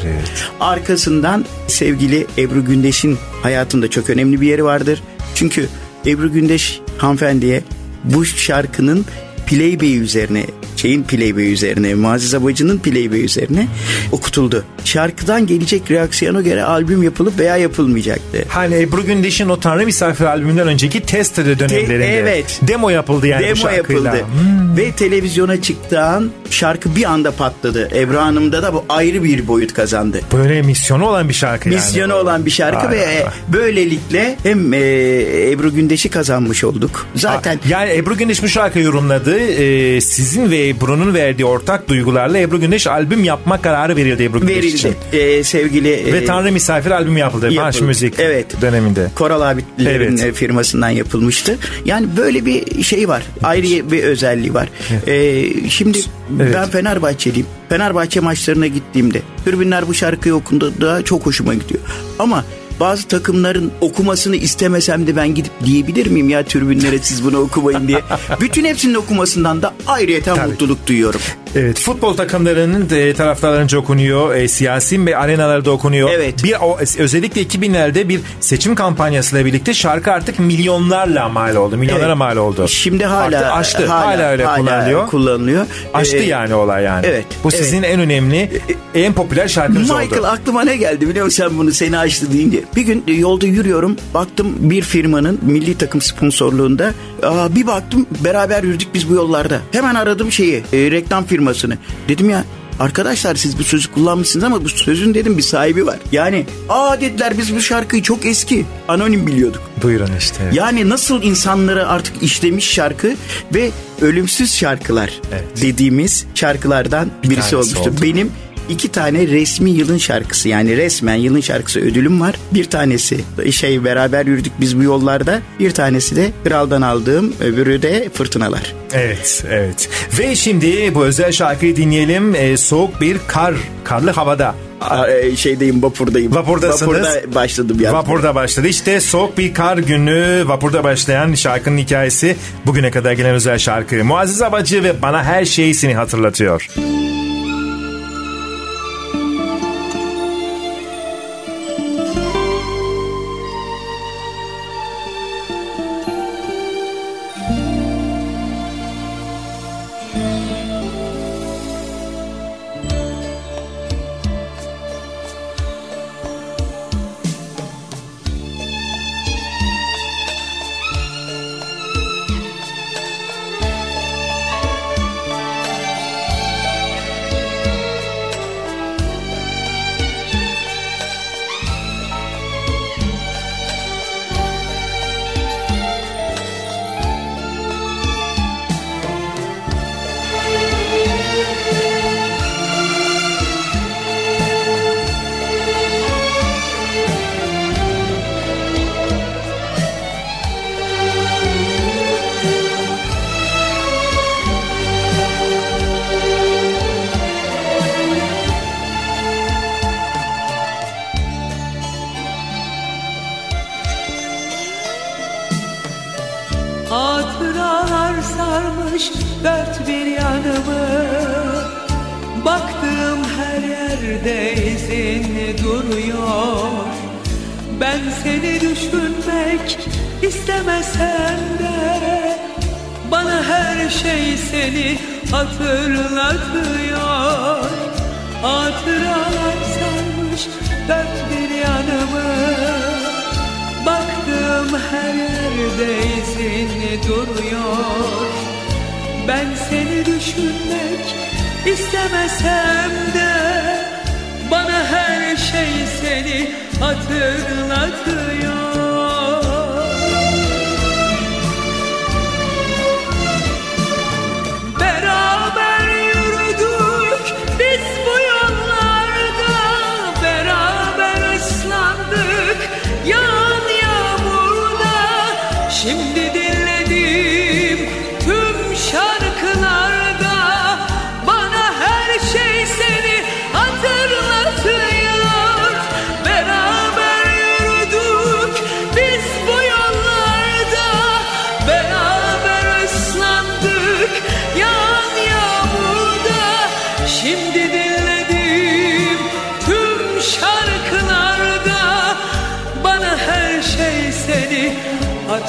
[SPEAKER 4] Arkasından sevgili Ebru Gündeş'in hayatında çok önemli bir yeri vardır. Çünkü Ebru Gündeş hanımefendiye bu şarkının playback üzerine şeyin playback üzerine Muazzez Abacı'nın playback üzerine okutuldu. Şarkıdan gelecek reaksiyona göre albüm yapılıp veya yapılmayacaktı.
[SPEAKER 3] Hani Ebru Gündeş'in o Tanrı Misafir albümünden önceki test dönemlerinde.
[SPEAKER 4] evet.
[SPEAKER 3] Demo yapıldı yani bu
[SPEAKER 4] Demo
[SPEAKER 3] şarkıyla.
[SPEAKER 4] yapıldı. Ve televizyona çıktığı şarkı bir anda patladı. Ebru Hanım'da da bu ayrı bir boyut kazandı.
[SPEAKER 3] Böyle misyonu olan bir şarkı yani.
[SPEAKER 4] Misyonu olan bir şarkı
[SPEAKER 3] Vay
[SPEAKER 4] ve
[SPEAKER 3] vay.
[SPEAKER 4] e, böylelikle hem e, Ebru Gündeş'i kazanmış olduk. Zaten
[SPEAKER 3] Yani Ebru Gündeş bu şarkıyı yorumladı. Ee, sizin ve Ebru'nun verdiği ortak duygularla Ebru Gündeş albüm yapma kararı verildi Ebru Gündeş için.
[SPEAKER 4] verildi. E, sevgili e,
[SPEAKER 3] Ve Tanrı Misafir albümü yapıldı. Marş. Müzik
[SPEAKER 4] Evet.
[SPEAKER 3] döneminde.
[SPEAKER 4] Koral abilerin
[SPEAKER 3] Evet.
[SPEAKER 4] e, firmasından yapılmıştı. Yani böyle bir şey var. Ayrı bir özelliği var. E, şimdi
[SPEAKER 3] Evet.
[SPEAKER 4] ben Fenerbahçeliyim. Fenerbahçe maçlarına gittiğimde tribünler bu şarkıyı okunduğunda çok hoşuma gidiyor. Ama bazı takımların okumasını istemesem de ben gidip diyebilir miyim ya tribünlere siz bunu okumayın diye. <laughs> Bütün hepsinin okumasından da ayrıyeten mutluluk duyuyorum.
[SPEAKER 3] Evet futbol takımlarının e, taraftarlarınca okunuyor. E, siyasi ve arenalarda okunuyor.
[SPEAKER 4] Evet.
[SPEAKER 3] Bir o, özellikle 2000'lerde bir seçim kampanyasıyla birlikte şarkı artık milyonlarla mal oldu. Milyonlara
[SPEAKER 4] Evet.
[SPEAKER 3] mal oldu.
[SPEAKER 4] Şimdi hala
[SPEAKER 3] Artık aştı. Hala, öyle kullanılıyor.
[SPEAKER 4] kullanılıyor.
[SPEAKER 3] Aştı
[SPEAKER 4] Ee,
[SPEAKER 3] yani olay yani.
[SPEAKER 4] evet,
[SPEAKER 3] Bu
[SPEAKER 4] evet.
[SPEAKER 3] sizin en önemli, en popüler şarkınız
[SPEAKER 4] Michael
[SPEAKER 3] oldu.
[SPEAKER 4] aklıma ne geldi biliyor musun sen bunu seni açtı deyince. Bir gün e, yolda yürüyorum baktım bir firmanın milli takım sponsorluğunda aa, bir baktım beraber yürüdük biz bu yollarda. Hemen aradım şeyi e, reklam firmasını. Dedim ya Arkadaşlar siz bu sözü kullanmışsınız ama bu sözün dedim bir sahibi var. Yani aa dediler biz bu şarkıyı çok eski anonim biliyorduk.
[SPEAKER 3] Buyurun işte.
[SPEAKER 4] Yani nasıl insanları artık işlemiş şarkı ve ölümsüz şarkılar
[SPEAKER 3] Evet.
[SPEAKER 4] dediğimiz şarkılardan birisi
[SPEAKER 3] tanesi
[SPEAKER 4] olmuştu.
[SPEAKER 3] oldu.
[SPEAKER 4] Benim iki tane resmi yılın şarkısı yani resmen yılın şarkısı ödülüm var. Bir tanesi şey beraber yürüdük biz bu yollarda. Bir tanesi de kraldan aldığım öbürü de fırtınalar.
[SPEAKER 3] Evet, evet. Ve şimdi bu özel şarkıyı dinleyelim. Ee, soğuk bir kar, karlı havada.
[SPEAKER 4] E, şeydeyim vapurdayım.
[SPEAKER 3] Vapurdasınız.
[SPEAKER 4] Vapurda başladım ya.
[SPEAKER 3] Vapurda başladı. İşte soğuk bir kar günü vapurda başlayan şarkının hikayesi bugüne kadar gelen özel şarkı. Muazzez Abacı ve bana her şeyi seni hatırlatıyor.
[SPEAKER 9] Hatıralar bir yanımı. Baktığım her yerde izin duruyor. Ben seni düşünmek istemesem de Bana her şey seni hatırlatıyor. Hatıralar sarmış dört bir yanımı. Baktığım her yerde izin duruyor Ben seni düşünmek istemesem de Bana her şey seni hatırlatıyor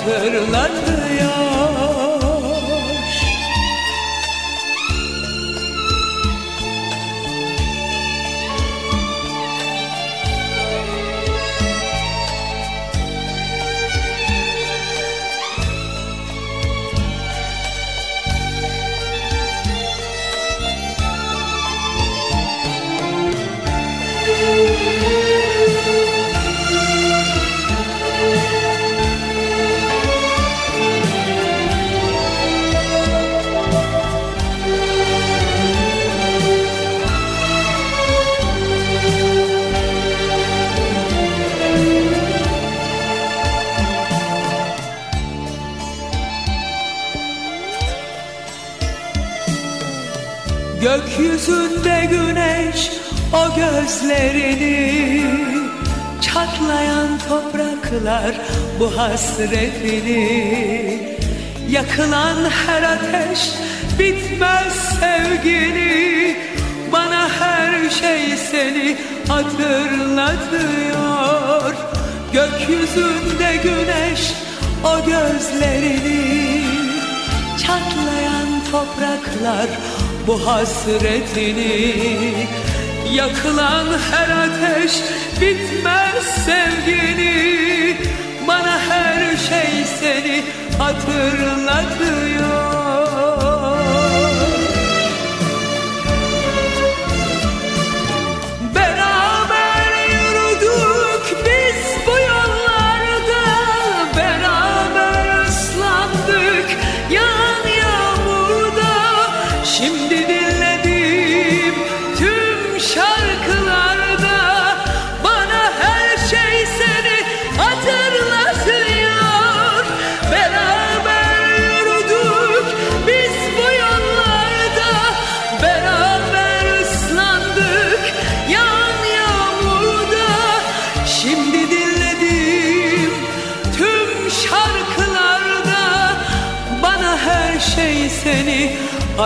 [SPEAKER 9] hatırlatıyor o gözlerini Çatlayan topraklar bu hasretini. Yakılan her ateş bitmez sevgini Bana her şey seni hatırlatıyor. Gökyüzünde güneş o gözlerini Çatlayan topraklar bu hasretini Yakılan her ateş bitmez sevgini. Bana her şey seni hatırlatıyor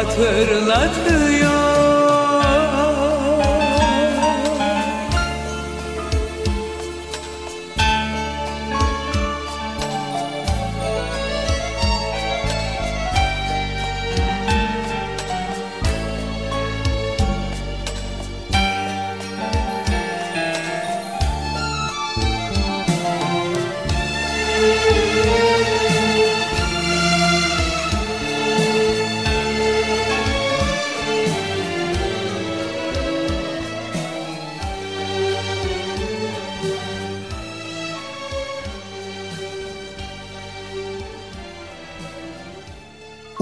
[SPEAKER 9] seni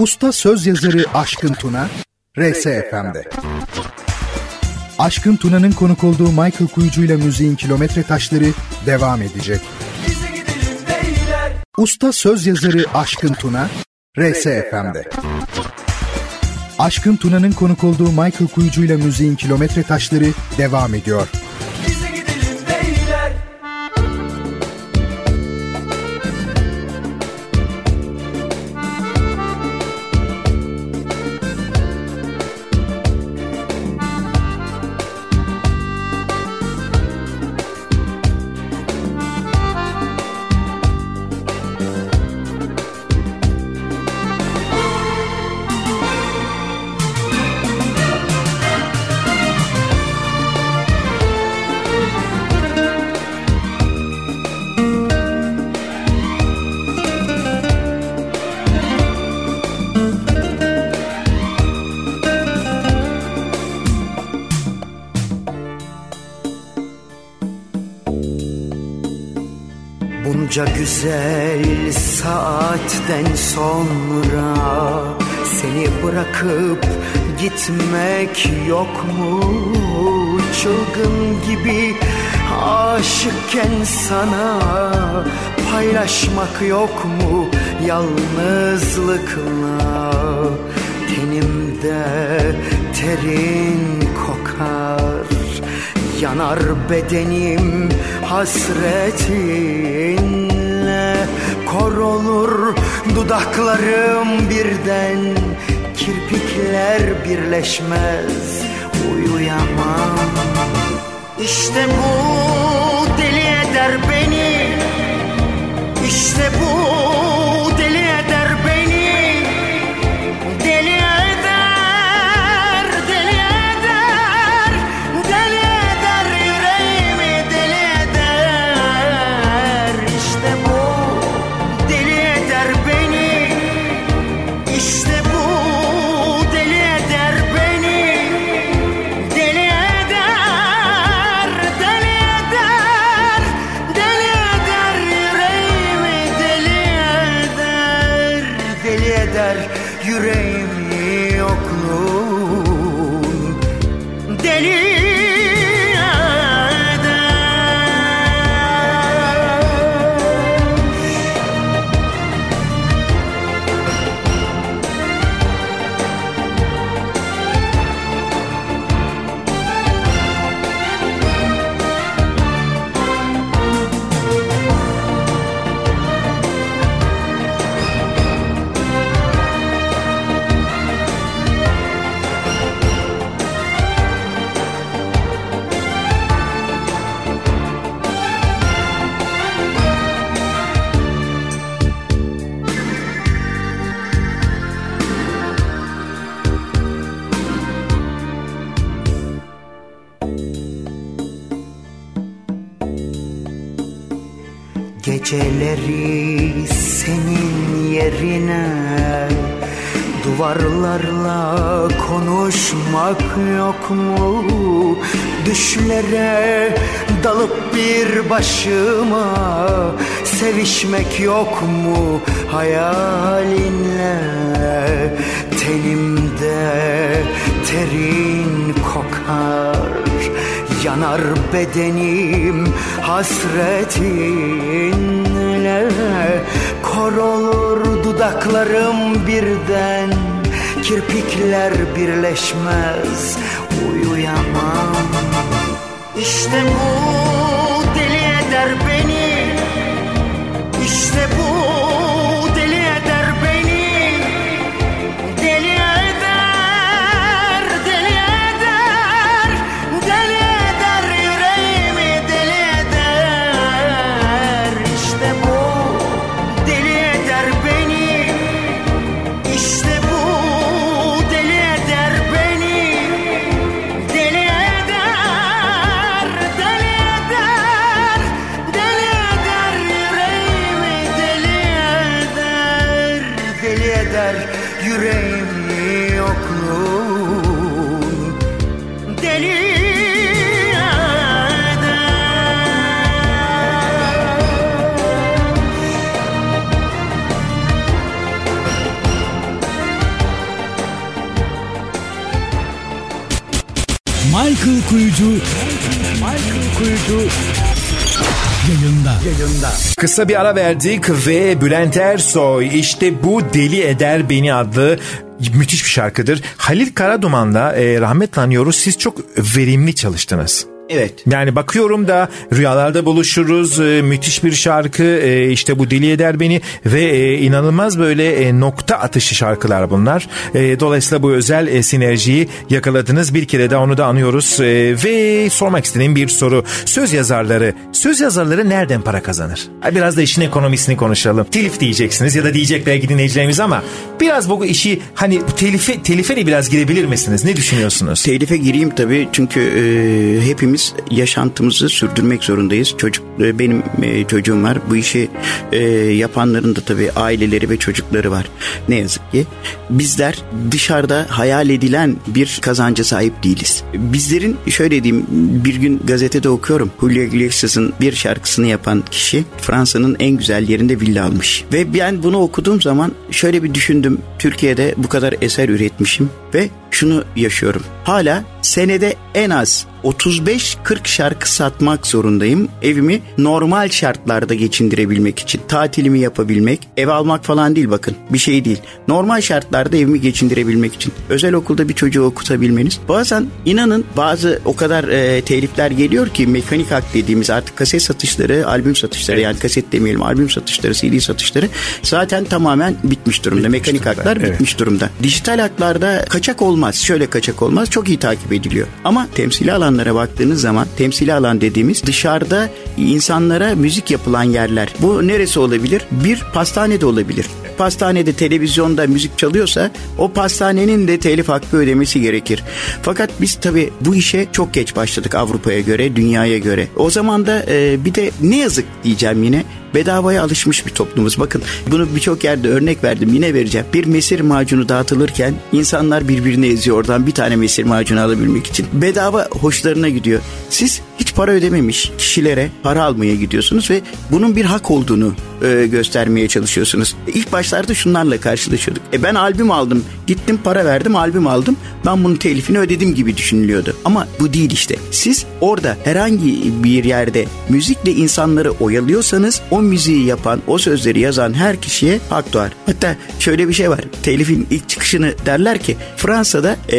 [SPEAKER 12] Usta söz yazarı Aşkın Tuna, RSFM'de. Aşkın Tuna'nın konuk olduğu Michael Kuyucu ile müziğin kilometre taşları devam edecek. Usta söz yazarı Aşkın Tuna, RSFM'de. Aşkın Tuna'nın konuk olduğu Michael Kuyucu ile müziğin kilometre taşları devam ediyor.
[SPEAKER 13] Güzel saatten sonra Seni bırakıp gitmek yok mu? Çılgın gibi aşıkken sana Paylaşmak yok mu yalnızlıkla Tenimde terin kokar Yanar bedenim hasretinle Kor olur dudaklarım birden Kirpikler birleşmez. Uyuyamam. İşte bu deli eder beni. İşte bu Geceleri senin yerine Duvarlarla konuşmak yok mu? Düşlere dalıp bir başıma Sevişmek yok mu hayalinle? Tenimde terin kokar Yanar bedenim hasretinle Kor olur dudaklarım birden. Kirpikler birleşmez uyuyamam. İşte bu
[SPEAKER 3] Kısa bir ara verdik ve Bülent Ersoy işte bu Deli Eder Beni adlı müthiş bir şarkıdır. Halil Karaduman'la e, rahmetle anıyoruz siz çok verimli çalıştınız.
[SPEAKER 4] Evet.
[SPEAKER 3] Yani bakıyorum da rüyalarda buluşuruz. e, müthiş bir şarkı. e, işte bu deli eder beni ve e, inanılmaz böyle e, nokta atışı şarkılar bunlar. E, dolayısıyla bu özel e, sinerjiyi yakaladınız. Bir kere de onu da anıyoruz. E, ve sormak istediğim bir soru. Söz yazarları, söz yazarları nereden para kazanır? Biraz da işin ekonomisini konuşalım. Telif diyeceksiniz ya da diyecek belki dinleyicilerimiz ama biraz bu işi hani telife, telife de biraz girebilir misiniz? Ne düşünüyorsunuz?
[SPEAKER 4] Telife gireyim tabii çünkü e, hepimiz yaşantımızı sürdürmek zorundayız. Çocuk e, benim e, çocuğum var. Bu işi e, yapanların da tabii aileleri ve çocukları var. Ne yazık ki bizler dışarıda hayal edilen bir kazanca sahip değiliz. Bizlerin şöyle diyeyim bir gün gazetede okuyorum. Julio Iglesias'ın bir şarkısını yapan kişi Fransa'nın en güzel yerinde villa almış. Ve ben bunu okuduğum zaman şöyle bir düşündüm. Türkiye'de bu kadar eser üretmişim ve şunu yaşıyorum. Hala senede en az 35-40 şarkı satmak zorundayım. Evimi normal şartlarda geçindirebilmek için. Tatilimi yapabilmek. Ev almak falan değil bakın. Bir şey değil. Normal şartlarda evimi geçindirebilmek için. Özel okulda bir çocuğu okutabilmeniz. Bazen inanın bazı o kadar e, telifler geliyor ki mekanik hak dediğimiz artık kaset satışları, albüm satışları yani kaset demeyelim albüm satışları, CD satışları zaten tamamen bitmiş durumda. mekanik haklar
[SPEAKER 3] evet.
[SPEAKER 4] bitmiş durumda. Dijital haklarda kaçak olmaz. Şöyle kaçak olmaz. Çok iyi takip ediliyor. Ama temsili alanlara baktığınız zaman temsili alan dediğimiz dışarıda insanlara müzik yapılan yerler. Bu neresi olabilir? Bir pastane de olabilir. Pastanede televizyonda müzik çalıyorsa o pastanenin de telif hakkı ödemesi gerekir. Fakat biz tabii bu işe çok geç başladık Avrupa'ya göre, dünyaya göre. O zaman da e, bir de ne yazık diyeceğim yine bedavaya alışmış bir toplumuz. Bakın bunu birçok yerde örnek verdim yine vereceğim. Bir mesir macunu dağıtılırken insanlar birbirini eziyor oradan bir tane mesir macunu alabilmek için. Bedava hoşlarına gidiyor. Siz para ödememiş kişilere para almaya gidiyorsunuz ve bunun bir hak olduğunu e, göstermeye çalışıyorsunuz. İlk başlarda şunlarla karşılaşıyorduk. E ben albüm aldım, gittim para verdim, albüm aldım. Ben bunun telifini ödedim gibi düşünülüyordu. Ama bu değil işte. Siz orada herhangi bir yerde müzikle insanları oyalıyorsanız o müziği yapan, o sözleri yazan her kişiye hak doğar. Hatta şöyle bir şey var. Telifin ilk çıkışını derler ki Fransa'da e,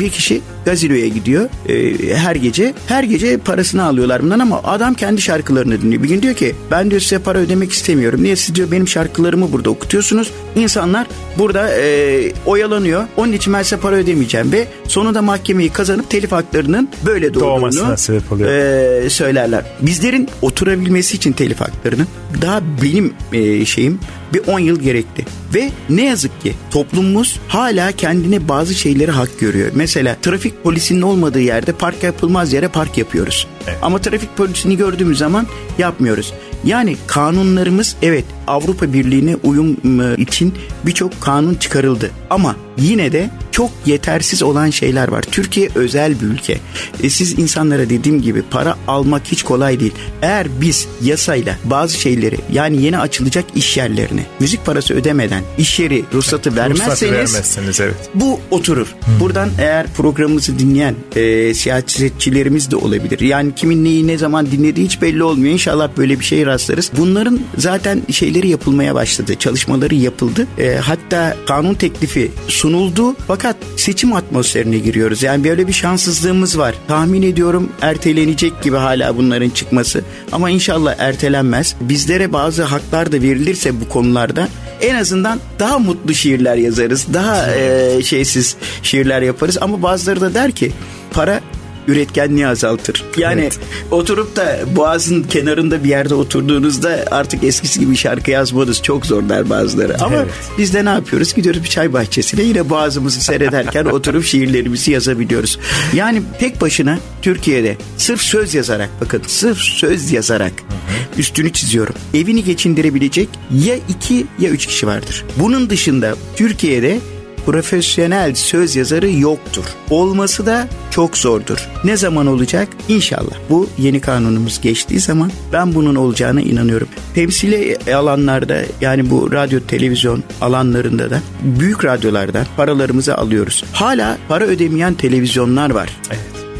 [SPEAKER 4] bir kişi gazinoya gidiyor e, her gece. Her gece parasını alıyorlar bundan ama adam kendi şarkılarını dinliyor. Bir gün diyor ki ben diyor size para ödemek istemiyorum. Niye siz diyor benim şarkılarımı burada okutuyorsunuz. İnsanlar burada e, oyalanıyor. Onun için ben size para ödemeyeceğim ve sonunda mahkemeyi kazanıp telif haklarının böyle doğduğunu
[SPEAKER 3] sebep oluyor.
[SPEAKER 4] e, söylerler. Bizlerin oturabilmesi için telif haklarının daha benim e, şeyim bir 10 yıl gerekti. Ve ne yazık ki toplumumuz hala kendine bazı şeyleri hak görüyor. Mesela trafik polisinin olmadığı yerde park yapılmaz yere park yapıyoruz. Ama trafik polisini gördüğümüz zaman yapmıyoruz. Yani kanunlarımız evet Avrupa Birliği'ne uyum e, için birçok kanun çıkarıldı. Ama yine de çok yetersiz olan şeyler var. Türkiye özel bir ülke. E siz insanlara dediğim gibi para almak hiç kolay değil. Eğer biz yasayla bazı şeyleri yani yeni açılacak iş yerlerine müzik parası ödemeden iş yeri ruhsatı vermezseniz
[SPEAKER 3] Ruhsatı vermezseniz evet.
[SPEAKER 4] bu oturur. Buradan eğer programımızı dinleyen e, siyasetçilerimiz de olabilir. Yani kimin neyi ne zaman dinlediği hiç belli olmuyor. İnşallah böyle bir şeye rastlarız. Bunların zaten şeyleri yapılmaya başladı. Çalışmaları yapıldı. E, hatta kanun teklifi sunuldu. Fakat seçim atmosferine giriyoruz. Yani böyle bir şanssızlığımız var. Tahmin ediyorum ertelenecek gibi hala bunların çıkması. Ama inşallah ertelenmez. Bizlere bazı haklar da verilirse bu konularda en azından daha mutlu şiirler yazarız. Daha e, şeysiz şiirler yaparız. Ama bazıları da der ki para üretkenliği azaltır. Yani
[SPEAKER 3] Evet.
[SPEAKER 4] oturup da boğazın kenarında bir yerde oturduğunuzda artık eskisi gibi şarkı yazmanız çok zor der bazıları. Ama
[SPEAKER 3] Evet.
[SPEAKER 4] biz de ne yapıyoruz? Gidiyoruz bir çay bahçesine yine boğazımızı seyrederken <laughs> oturup şiirlerimizi yazabiliyoruz. Yani tek başına Türkiye'de sırf söz yazarak bakın sırf söz yazarak üstünü çiziyorum. Evini geçindirebilecek ya iki ya üç kişi vardır. Bunun dışında Türkiye'de profesyonel söz yazarı yoktur. Olması da çok zordur. Ne zaman olacak? İnşallah. Bu yeni kanunumuz geçtiği zaman ben bunun olacağına inanıyorum. Temsili alanlarda yani bu radyo televizyon alanlarında da büyük radyolardan paralarımızı alıyoruz. Hala para ödemeyen televizyonlar var.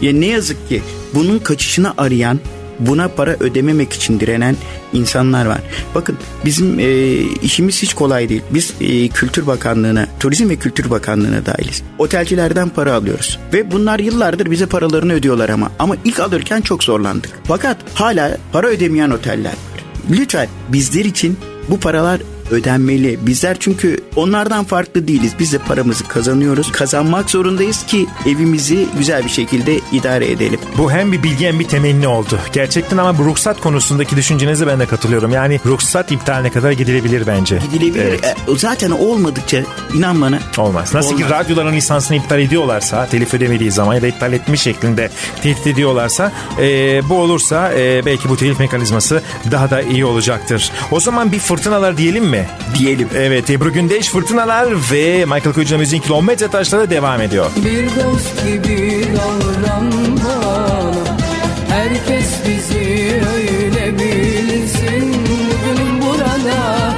[SPEAKER 4] Ya ne yazık ki bunun kaçışını arayan buna para ödememek için direnen insanlar var. Bakın bizim e, işimiz hiç kolay değil. Biz e, Kültür Bakanlığı'na, Turizm ve Kültür Bakanlığı'na dahiliz. Otelcilerden para alıyoruz. Ve bunlar yıllardır bize paralarını ödüyorlar ama. Ama ilk alırken çok zorlandık. Fakat hala para ödemeyen oteller var. Lütfen bizler için bu paralar ödenmeli. Bizler çünkü onlardan farklı değiliz. Biz de paramızı kazanıyoruz. Kazanmak zorundayız ki evimizi güzel bir şekilde idare edelim.
[SPEAKER 3] Bu hem bir bilgi hem bir temenni oldu. Gerçekten ama bu ruhsat konusundaki düşüncenize ben de katılıyorum. Yani ruhsat iptaline kadar gidilebilir bence.
[SPEAKER 4] Gidilebilir.
[SPEAKER 3] Evet.
[SPEAKER 4] E, zaten olmadıkça inan bana
[SPEAKER 3] Olmaz. Nasıl ki
[SPEAKER 4] Olmaz.
[SPEAKER 3] radyoların lisansını iptal ediyorlarsa, telif ödemediği zaman ya da iptal etmiş şeklinde tehdit ediyorlarsa, e, bu olursa e, belki bu telif mekanizması daha da iyi olacaktır. O zaman bir fırtınalar diyelim mi?
[SPEAKER 4] diyelim.
[SPEAKER 3] Evet, Ebru Gündeş fırtınalar ve Michael Kuyucu'na müziğin kilometre taşları devam ediyor.
[SPEAKER 12] Bir dost gibi davran bana Herkes bizi öyle bilsin Bugün burada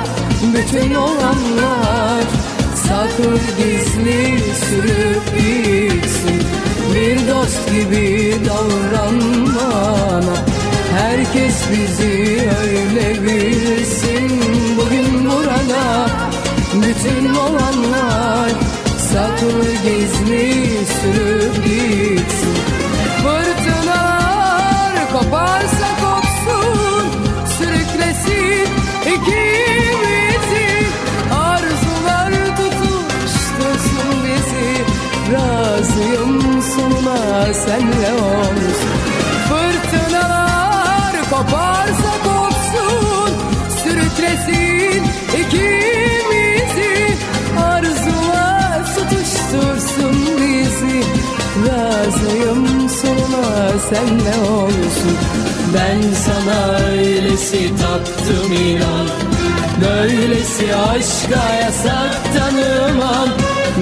[SPEAKER 12] bütün olanlar Saklı gizli sürüp gitsin Bir dost gibi davran bana. Herkes bizi öyle bilsin. Bugün burada bütün olanlar Saklı gizli sürüp gitsin senle olsun Ben sana öylesi taptım inan. Böylesi aşka yasak tanımam.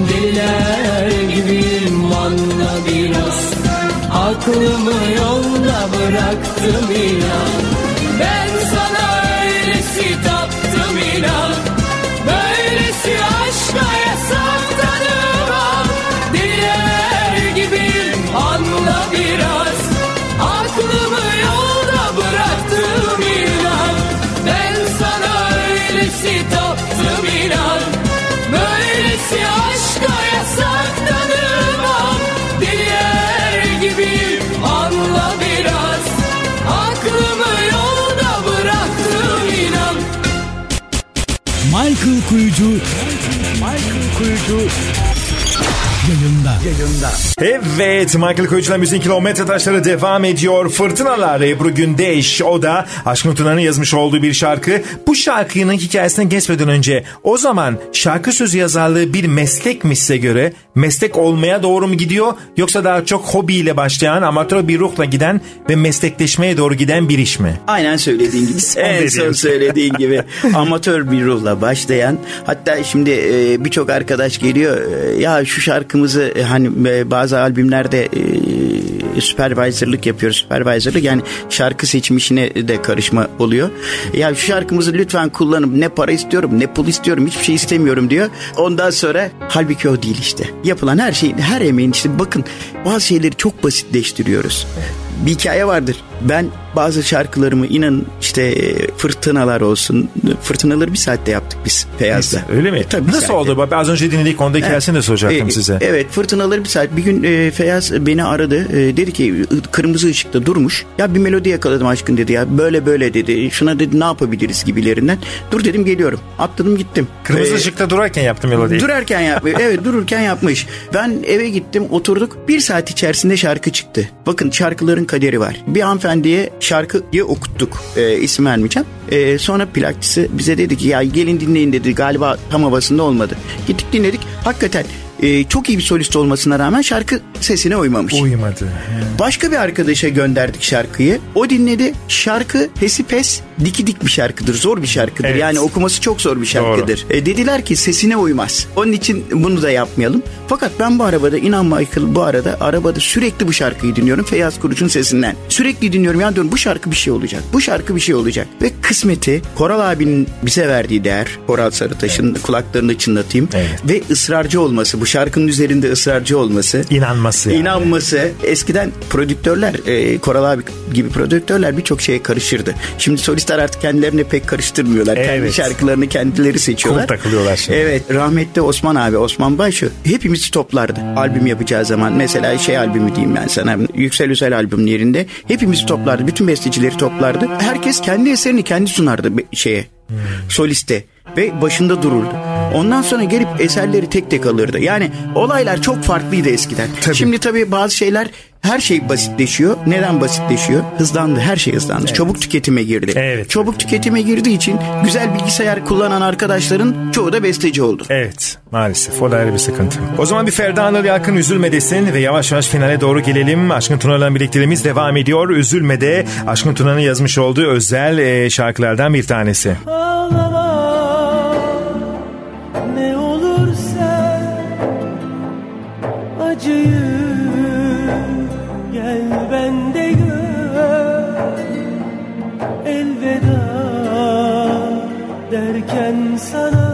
[SPEAKER 12] Deliler gibiyim anla biraz. Aklımı yolda bıraktım inan. Ben sana öylesi taptım inan. Böylesi aşka yasak
[SPEAKER 2] Kuyucu Michael Kuyucu yayında. Yayında.
[SPEAKER 3] Evet Michael Koç'la Müziğin Kilometre Taşları devam ediyor. Fırtınalar Ebru Gündeş. O da Aşkın Tuna'nın yazmış olduğu bir şarkı. Bu şarkının hikayesine geçmeden önce o zaman şarkı sözü yazarlığı bir meslek mi size göre? Meslek olmaya doğru mu gidiyor? Yoksa daha çok hobiyle başlayan amatör bir ruhla giden ve meslekleşmeye doğru giden bir iş mi?
[SPEAKER 4] Aynen söylediğin gibi. en son söylediğin gibi. <laughs> Amatör bir ruhla başlayan. Hatta şimdi e, birçok arkadaş geliyor. e, ya şu şarkımızı e, hani e, bazı albümlerde e, supervisorlık yapıyoruz. Supervisorlık yani şarkı seçim işine de karışma oluyor. Ya şu şarkımızı lütfen kullanın. Ne para istiyorum ne pul istiyorum hiçbir şey istemiyorum diyor. Ondan sonra halbuki o değil işte. Yapılan her şeyin her emeğin işte bakın bazı şeyleri çok basitleştiriyoruz. Bir hikaye vardır. Ben bazı şarkılarımı inanın işte e, fırtınalar olsun. Fırtınaları bir saatte yaptık biz Feyyaz'da.
[SPEAKER 3] Öyle mi?
[SPEAKER 4] E, Tabii
[SPEAKER 3] Nasıl
[SPEAKER 4] saatte.
[SPEAKER 3] oldu? Az önce dinledik onda hikayesini de soracaktım
[SPEAKER 4] E,
[SPEAKER 3] size.
[SPEAKER 4] Evet fırtınaları bir saat. Bir gün e, Feyyaz beni aradı. E, dedi ki kırmızı ışıkta durmuş. Ya bir melodi yakaladım aşkın dedi ya. Böyle böyle dedi. Şuna dedi ne yapabiliriz gibilerinden. Dur dedim geliyorum. Atladım gittim.
[SPEAKER 3] Kırmızı
[SPEAKER 4] E,
[SPEAKER 3] ışıkta durarken yaptım melodiyi.
[SPEAKER 4] Durarken yapmış. <laughs> evet dururken yapmış. Ben eve gittim oturduk. Bir saat içerisinde şarkı çıktı. Bakın şarkıların kaderi var. Bir hanımefendiye şarkıyı okuttuk. E, isim vermeyeceğim. E, sonra plakçısı bize dedi ki ya gelin dinleyin dedi. Galiba tam havasında olmadı. Gittik dinledik. Hakikaten e, çok iyi bir solist olmasına rağmen şarkı sesine uymamış.
[SPEAKER 3] Uyumadı.
[SPEAKER 4] Başka bir arkadaşa gönderdik şarkıyı. O dinledi. Şarkı pesi pes dikidik bir şarkıdır. Zor bir şarkıdır.
[SPEAKER 3] Evet.
[SPEAKER 4] Yani okuması çok zor bir şarkıdır. E, dediler ki sesine uymaz. Onun için bunu da yapmayalım. Fakat ben bu arabada inan Michael bu arada arabada sürekli bu şarkıyı dinliyorum. Feyyaz Kuruç'un sesinden. Sürekli dinliyorum. Yani diyorum bu şarkı bir şey olacak. Bu şarkı bir şey olacak. Ve kısmeti Koral abinin bize verdiği değer. Koral Sarıtaş'ın kulaklarını çınlatayım.
[SPEAKER 3] Evet.
[SPEAKER 4] Ve ısrarcı olması. Bu şarkının üzerinde ısrarcı olması.
[SPEAKER 3] İnanması yani.
[SPEAKER 4] İnanması. Eskiden prodüktörler, e, Koral abi gibi prodüktörler birçok şeye karışırdı. Şimdi solistler artık kendilerini pek karıştırmıyorlar. Kendi
[SPEAKER 3] Evet.
[SPEAKER 4] şarkılarını kendileri seçiyorlar.
[SPEAKER 3] Cool takılıyorlar şimdi.
[SPEAKER 4] Evet. Rahmetli Osman abi, Osman Bayşu hepimizi toplardı. Albüm yapacağı zaman mesela şey albümü diyeyim ben sana. Yüksel Özel albümlerinde hepimizi toplardı. Bütün bestecileri toplardı. Herkes kendi eserini kendi sunardı şeye. Soliste ve başında dururdu. Ondan sonra gelip eserleri tek tek alırdı. Yani olaylar çok farklıydı eskiden. Şimdi tabii bazı şeyler her şey basitleşiyor. Neden basitleşiyor? Hızlandı. Her şey hızlandı. Çabuk tüketime girdi.
[SPEAKER 3] Evet.
[SPEAKER 4] Çabuk tüketime girdiği için güzel bilgisayar kullanan arkadaşların çoğu da besteci oldu.
[SPEAKER 3] Evet maalesef o da ayrı bir sıkıntı. O zaman bir Ferda Anıl Yakın üzülme desin ve yavaş yavaş finale doğru gelelim. Aşkın Tuna'yla birlikteliğimiz devam ediyor. Üzülme'de Aşkın Tuna'nın yazmış olduğu özel e, şarkılardan bir tanesi.
[SPEAKER 9] Ağlama acıyı gel bende gör. Elveda derken sana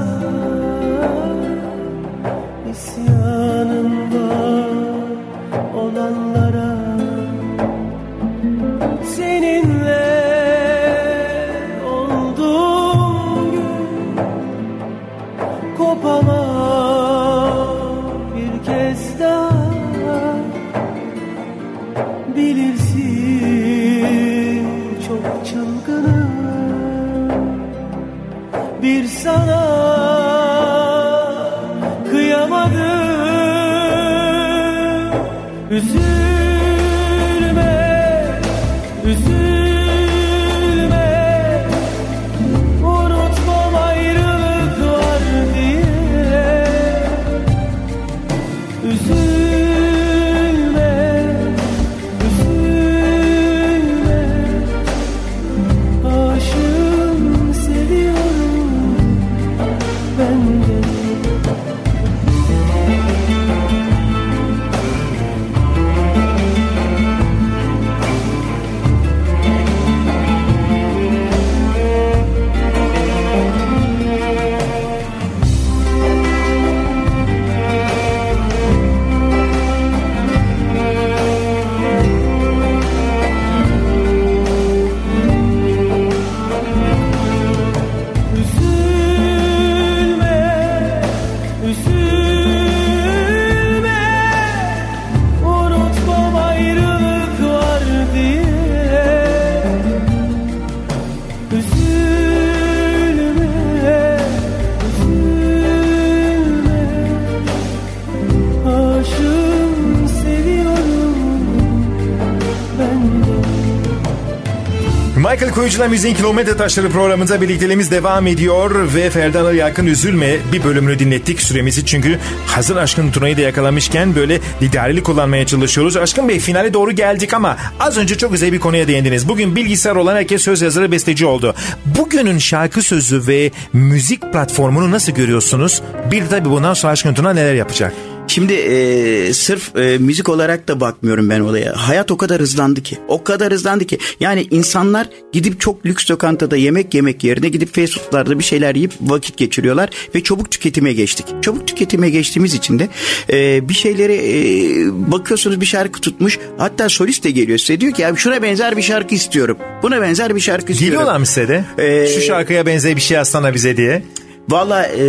[SPEAKER 3] Michael Koyucu'la Müziğin Kilometre Taşları programında birlikteliğimiz devam ediyor ve Ferdan Aryak'ın Üzülme bir bölümünü dinlettik süremizi çünkü hazır Aşkın Tuna'yı da yakalamışken böyle liderlik kullanmaya çalışıyoruz. Aşkın Bey finale doğru geldik ama az önce çok güzel bir konuya değindiniz. Bugün bilgisayar olan herkes söz yazarı besteci oldu. Bugünün şarkı sözü ve müzik platformunu nasıl görüyorsunuz? Bir de tabii bundan sonra Aşkın Tuna neler yapacak?
[SPEAKER 4] Şimdi e, sırf e, müzik olarak da bakmıyorum ben olaya. Hayat o kadar hızlandı ki. O kadar hızlandı ki. Yani insanlar gidip çok lüks lokantada yemek yemek yerine gidip fast foodlarda bir şeyler yiyip vakit geçiriyorlar. Ve çabuk tüketime geçtik. Çabuk tüketime geçtiğimiz için de e, bir şeyleri e, bakıyorsunuz bir şarkı tutmuş. Hatta solist de geliyor size diyor ki ya şuna benzer bir şarkı istiyorum. Buna benzer bir şarkı istiyorum.
[SPEAKER 3] Geliyorlar mı size de?
[SPEAKER 4] Ee,
[SPEAKER 3] Şu şarkıya benzer bir şey yazsana bize diye.
[SPEAKER 4] Valla e,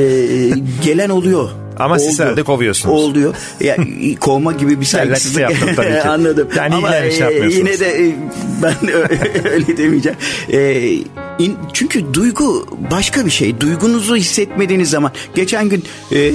[SPEAKER 4] gelen oluyor.
[SPEAKER 3] Ama siz herhalde kovuyorsunuz.
[SPEAKER 4] Oluyor. Ya, kovma gibi bir <laughs> saygısızlık.
[SPEAKER 3] yaptım tabii ki. <laughs>
[SPEAKER 4] Anladım.
[SPEAKER 3] Yani
[SPEAKER 4] Ama
[SPEAKER 3] şey
[SPEAKER 4] e, yine de e, ben <laughs> öyle demeyeceğim. E, çünkü duygu başka bir şey. Duygunuzu hissetmediğiniz zaman. Geçen gün e,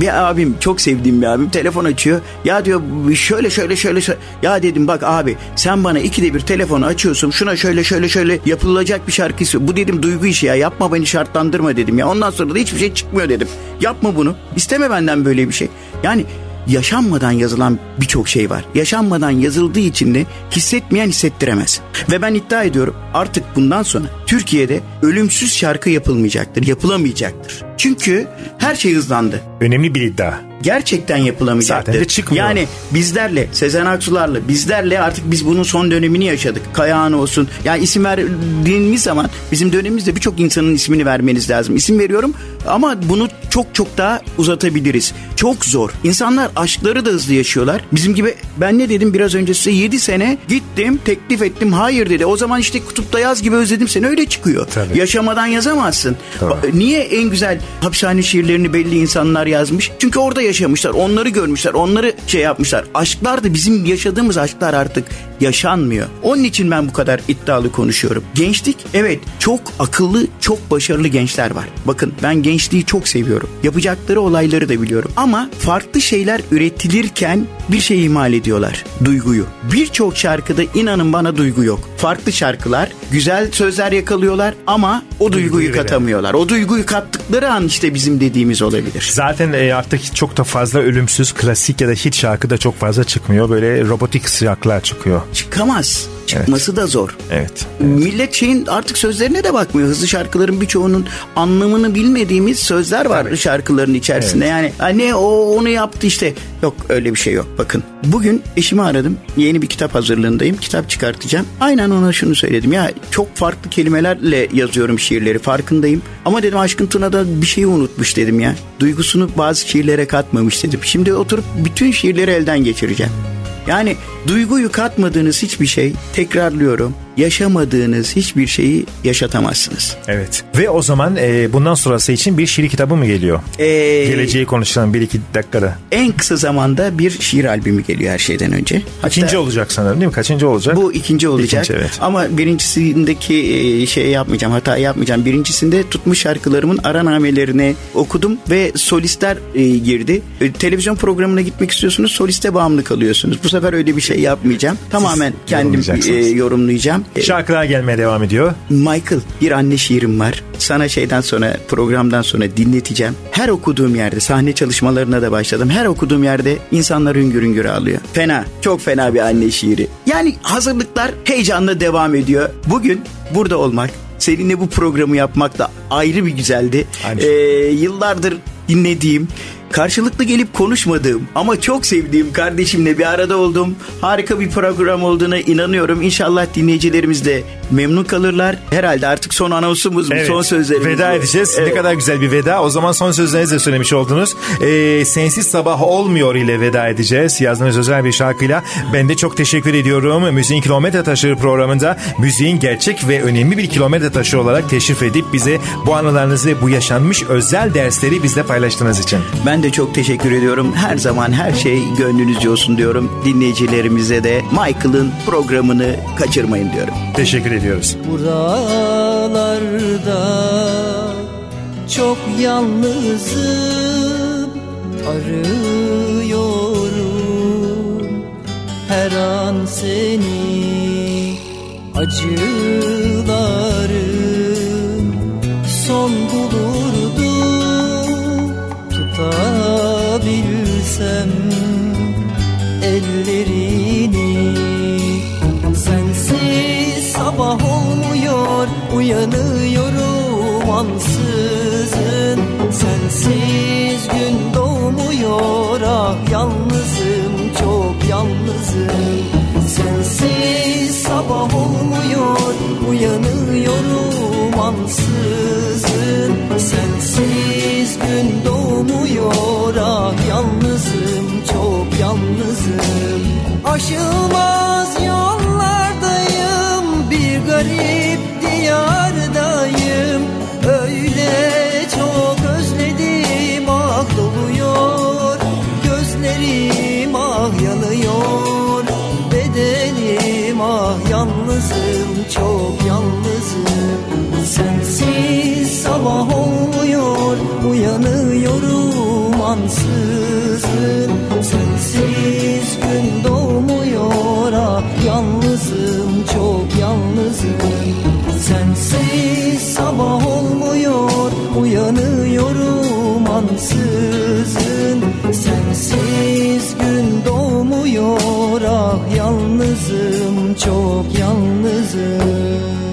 [SPEAKER 4] bir abim çok sevdiğim bir abim telefon açıyor. Ya diyor şöyle şöyle şöyle. şöyle. Ya dedim bak abi sen bana ikide bir telefonu açıyorsun. Şuna şöyle şöyle şöyle yapılacak bir şarkı istiyor. Bu dedim duygu işi ya yapma beni şartlandırma dedim ya. Ondan sonra da hiçbir şey çıkmıyor dedim. Yapma bunu. İsteme benden böyle bir şey. Yani yaşanmadan yazılan birçok şey var. Yaşanmadan yazıldığı için de hissetmeyen hissettiremez. Ve ben iddia ediyorum artık bundan sonra Türkiye'de ölümsüz şarkı yapılmayacaktır, yapılamayacaktır. Çünkü her şey hızlandı.
[SPEAKER 3] Önemli bir iddia.
[SPEAKER 4] Gerçekten yapılamayacaktır.
[SPEAKER 3] Zaten de çıkmıyor.
[SPEAKER 4] Yani bizlerle, Sezen Aksu'larla, bizlerle artık biz bunun son dönemini yaşadık. Kayağın olsun. Yani isim verdiğimiz zaman bizim dönemimizde birçok insanın ismini vermeniz lazım. İsim veriyorum ama bunu çok çok daha uzatabiliriz. Çok zor. İnsanlar aşkları da hızlı yaşıyorlar. Bizim gibi ben ne dedim biraz önce size 7 sene gittim teklif ettim hayır dedi. O zaman işte kutupta yaz gibi özledim seni öyle çıkıyor.
[SPEAKER 3] Tabii.
[SPEAKER 4] Yaşamadan yazamazsın.
[SPEAKER 3] Tabii.
[SPEAKER 4] Niye en güzel hapishane şiirlerini belli insanlar yazmış? Çünkü orada yaşamışlar, onları görmüşler, onları şey yapmışlar. Aşklar da bizim yaşadığımız aşklar artık yaşanmıyor. Onun için ben bu kadar iddialı konuşuyorum. Gençlik evet çok akıllı, çok başarılı gençler var. Bakın ben gençliği çok seviyorum. Yapacakları olayları da biliyorum. Ama farklı şeyler üretilirken bir şey ihmal ediyorlar. Duyguyu. Birçok şarkıda inanın bana duygu yok. Farklı şarkılar, güzel sözler yakalıyorlar ama o duyguyu
[SPEAKER 3] veren.
[SPEAKER 4] katamıyorlar. O duyguyu kattıkları an işte bizim dediğimiz olabilir.
[SPEAKER 3] Zaten e, artık çok da fazla ölümsüz klasik ya da hit şarkı da çok fazla çıkmıyor. Böyle robotik şarkılar çıkıyor.
[SPEAKER 4] Çıkamaz. Çıkması da zor.
[SPEAKER 3] Evet.
[SPEAKER 4] Millet şeyin artık sözlerine de bakmıyor. Hızlı şarkıların birçoğunun anlamını bilmediğimiz sözler var şarkıların içerisinde. Yani anne o onu yaptı işte. Yok öyle bir şey yok. Bakın bugün eşimi aradım. Yeni bir kitap hazırlığındayım. Kitap çıkartacağım. Aynen ona şunu söyledim. Ya çok farklı kelimelerle yazıyorum şiirleri farkındayım. Ama dedim Aşkın Tuna da bir şeyi unutmuş dedim ya. Duygusunu bazı şiirlere katmamış dedim. Şimdi oturup bütün şiirleri elden geçireceğim. Yani duyguyu katmadığınız hiçbir şey. Tekrarlıyorum yaşamadığınız hiçbir şeyi yaşatamazsınız.
[SPEAKER 3] Evet. Ve o zaman e, bundan sonrası için bir şiir kitabı mı geliyor?
[SPEAKER 4] Ee,
[SPEAKER 3] Geleceği konuşalım bir iki dakikada.
[SPEAKER 4] En kısa zamanda bir şiir albümü geliyor her şeyden önce. Hatta
[SPEAKER 3] İkinci olacak sanırım değil mi? Kaçıncı olacak?
[SPEAKER 4] Bu ikinci olacak.
[SPEAKER 3] İkinci, evet.
[SPEAKER 4] Ama birincisindeki e, şey yapmayacağım, hata yapmayacağım. Birincisinde tutmuş şarkılarımın aranamelerini okudum ve solistler e, girdi. E, televizyon programına gitmek istiyorsunuz, soliste bağımlı kalıyorsunuz. Bu sefer öyle bir şey yapmayacağım. Tamamen kendim
[SPEAKER 3] yorumlayacaksınız.
[SPEAKER 4] e, yorumlayacağım.
[SPEAKER 3] Şarkılar gelmeye devam ediyor.
[SPEAKER 4] Michael bir anne şiirim var. Sana şeyden sonra programdan sonra dinleteceğim. Her okuduğum yerde sahne çalışmalarına da başladım. Her okuduğum yerde insanlar hüngür hüngür ağlıyor. Fena. Çok fena bir anne şiiri. Yani hazırlıklar heyecanla devam ediyor. Bugün burada olmak seninle bu programı yapmak da ayrı bir güzeldi.
[SPEAKER 3] Aynı
[SPEAKER 4] Ee, yıllardır dinlediğim karşılıklı gelip konuşmadığım ama çok sevdiğim kardeşimle bir arada olduğum harika bir program olduğuna inanıyorum. İnşallah dinleyicilerimiz de memnun kalırlar. Herhalde artık son anonsumuz bu,
[SPEAKER 3] Evet.
[SPEAKER 4] son sözlerimiz.
[SPEAKER 3] Veda
[SPEAKER 4] bu.
[SPEAKER 3] edeceğiz.
[SPEAKER 4] Evet.
[SPEAKER 3] Ne kadar güzel bir veda. O zaman son sözlerinizi de söylemiş oldunuz. Ee, Sensiz Sabah Olmuyor ile veda edeceğiz. Yazdığınız özel bir şarkıyla. Ben de çok teşekkür ediyorum. Müziğin Kilometre Taşları programında müziğin gerçek ve önemli bir kilometre taşı olarak teşrif edip bize bu anılarınızı, bu yaşanmış özel dersleri bizle paylaştığınız için.
[SPEAKER 4] Ben de çok teşekkür ediyorum. Her zaman her şey gönlünüzce olsun diyorum. Dinleyicilerimize de Michael'ın programını kaçırmayın diyorum.
[SPEAKER 3] Teşekkür ediyoruz.
[SPEAKER 12] Buralarda çok yalnızım Arıyorum her an seni Acılar
[SPEAKER 10] son Tutabilsem ellerini. Sensiz sabah olmuyor uyanıyorum ansızın. Sensiz gün doğmuyor ah yalnızım çok yalnızım sabah olmuyor uyanıyorum ansızın. Sensiz gün doğmuyor ah yalnızım çok yalnızım. Aşılmaz yollardayım bir garip diyardayım. Öyle yalnızım çok yalnızım. Sensiz sabah olmuyor uyanıyorum ansızın. Sensiz gün doğmuyor ah yalnızım çok yalnızım. Sensiz sabah olmuyor uyanıyorum ansızın. Sensiz gün doğmuyor ah yalnızım çok yalnızım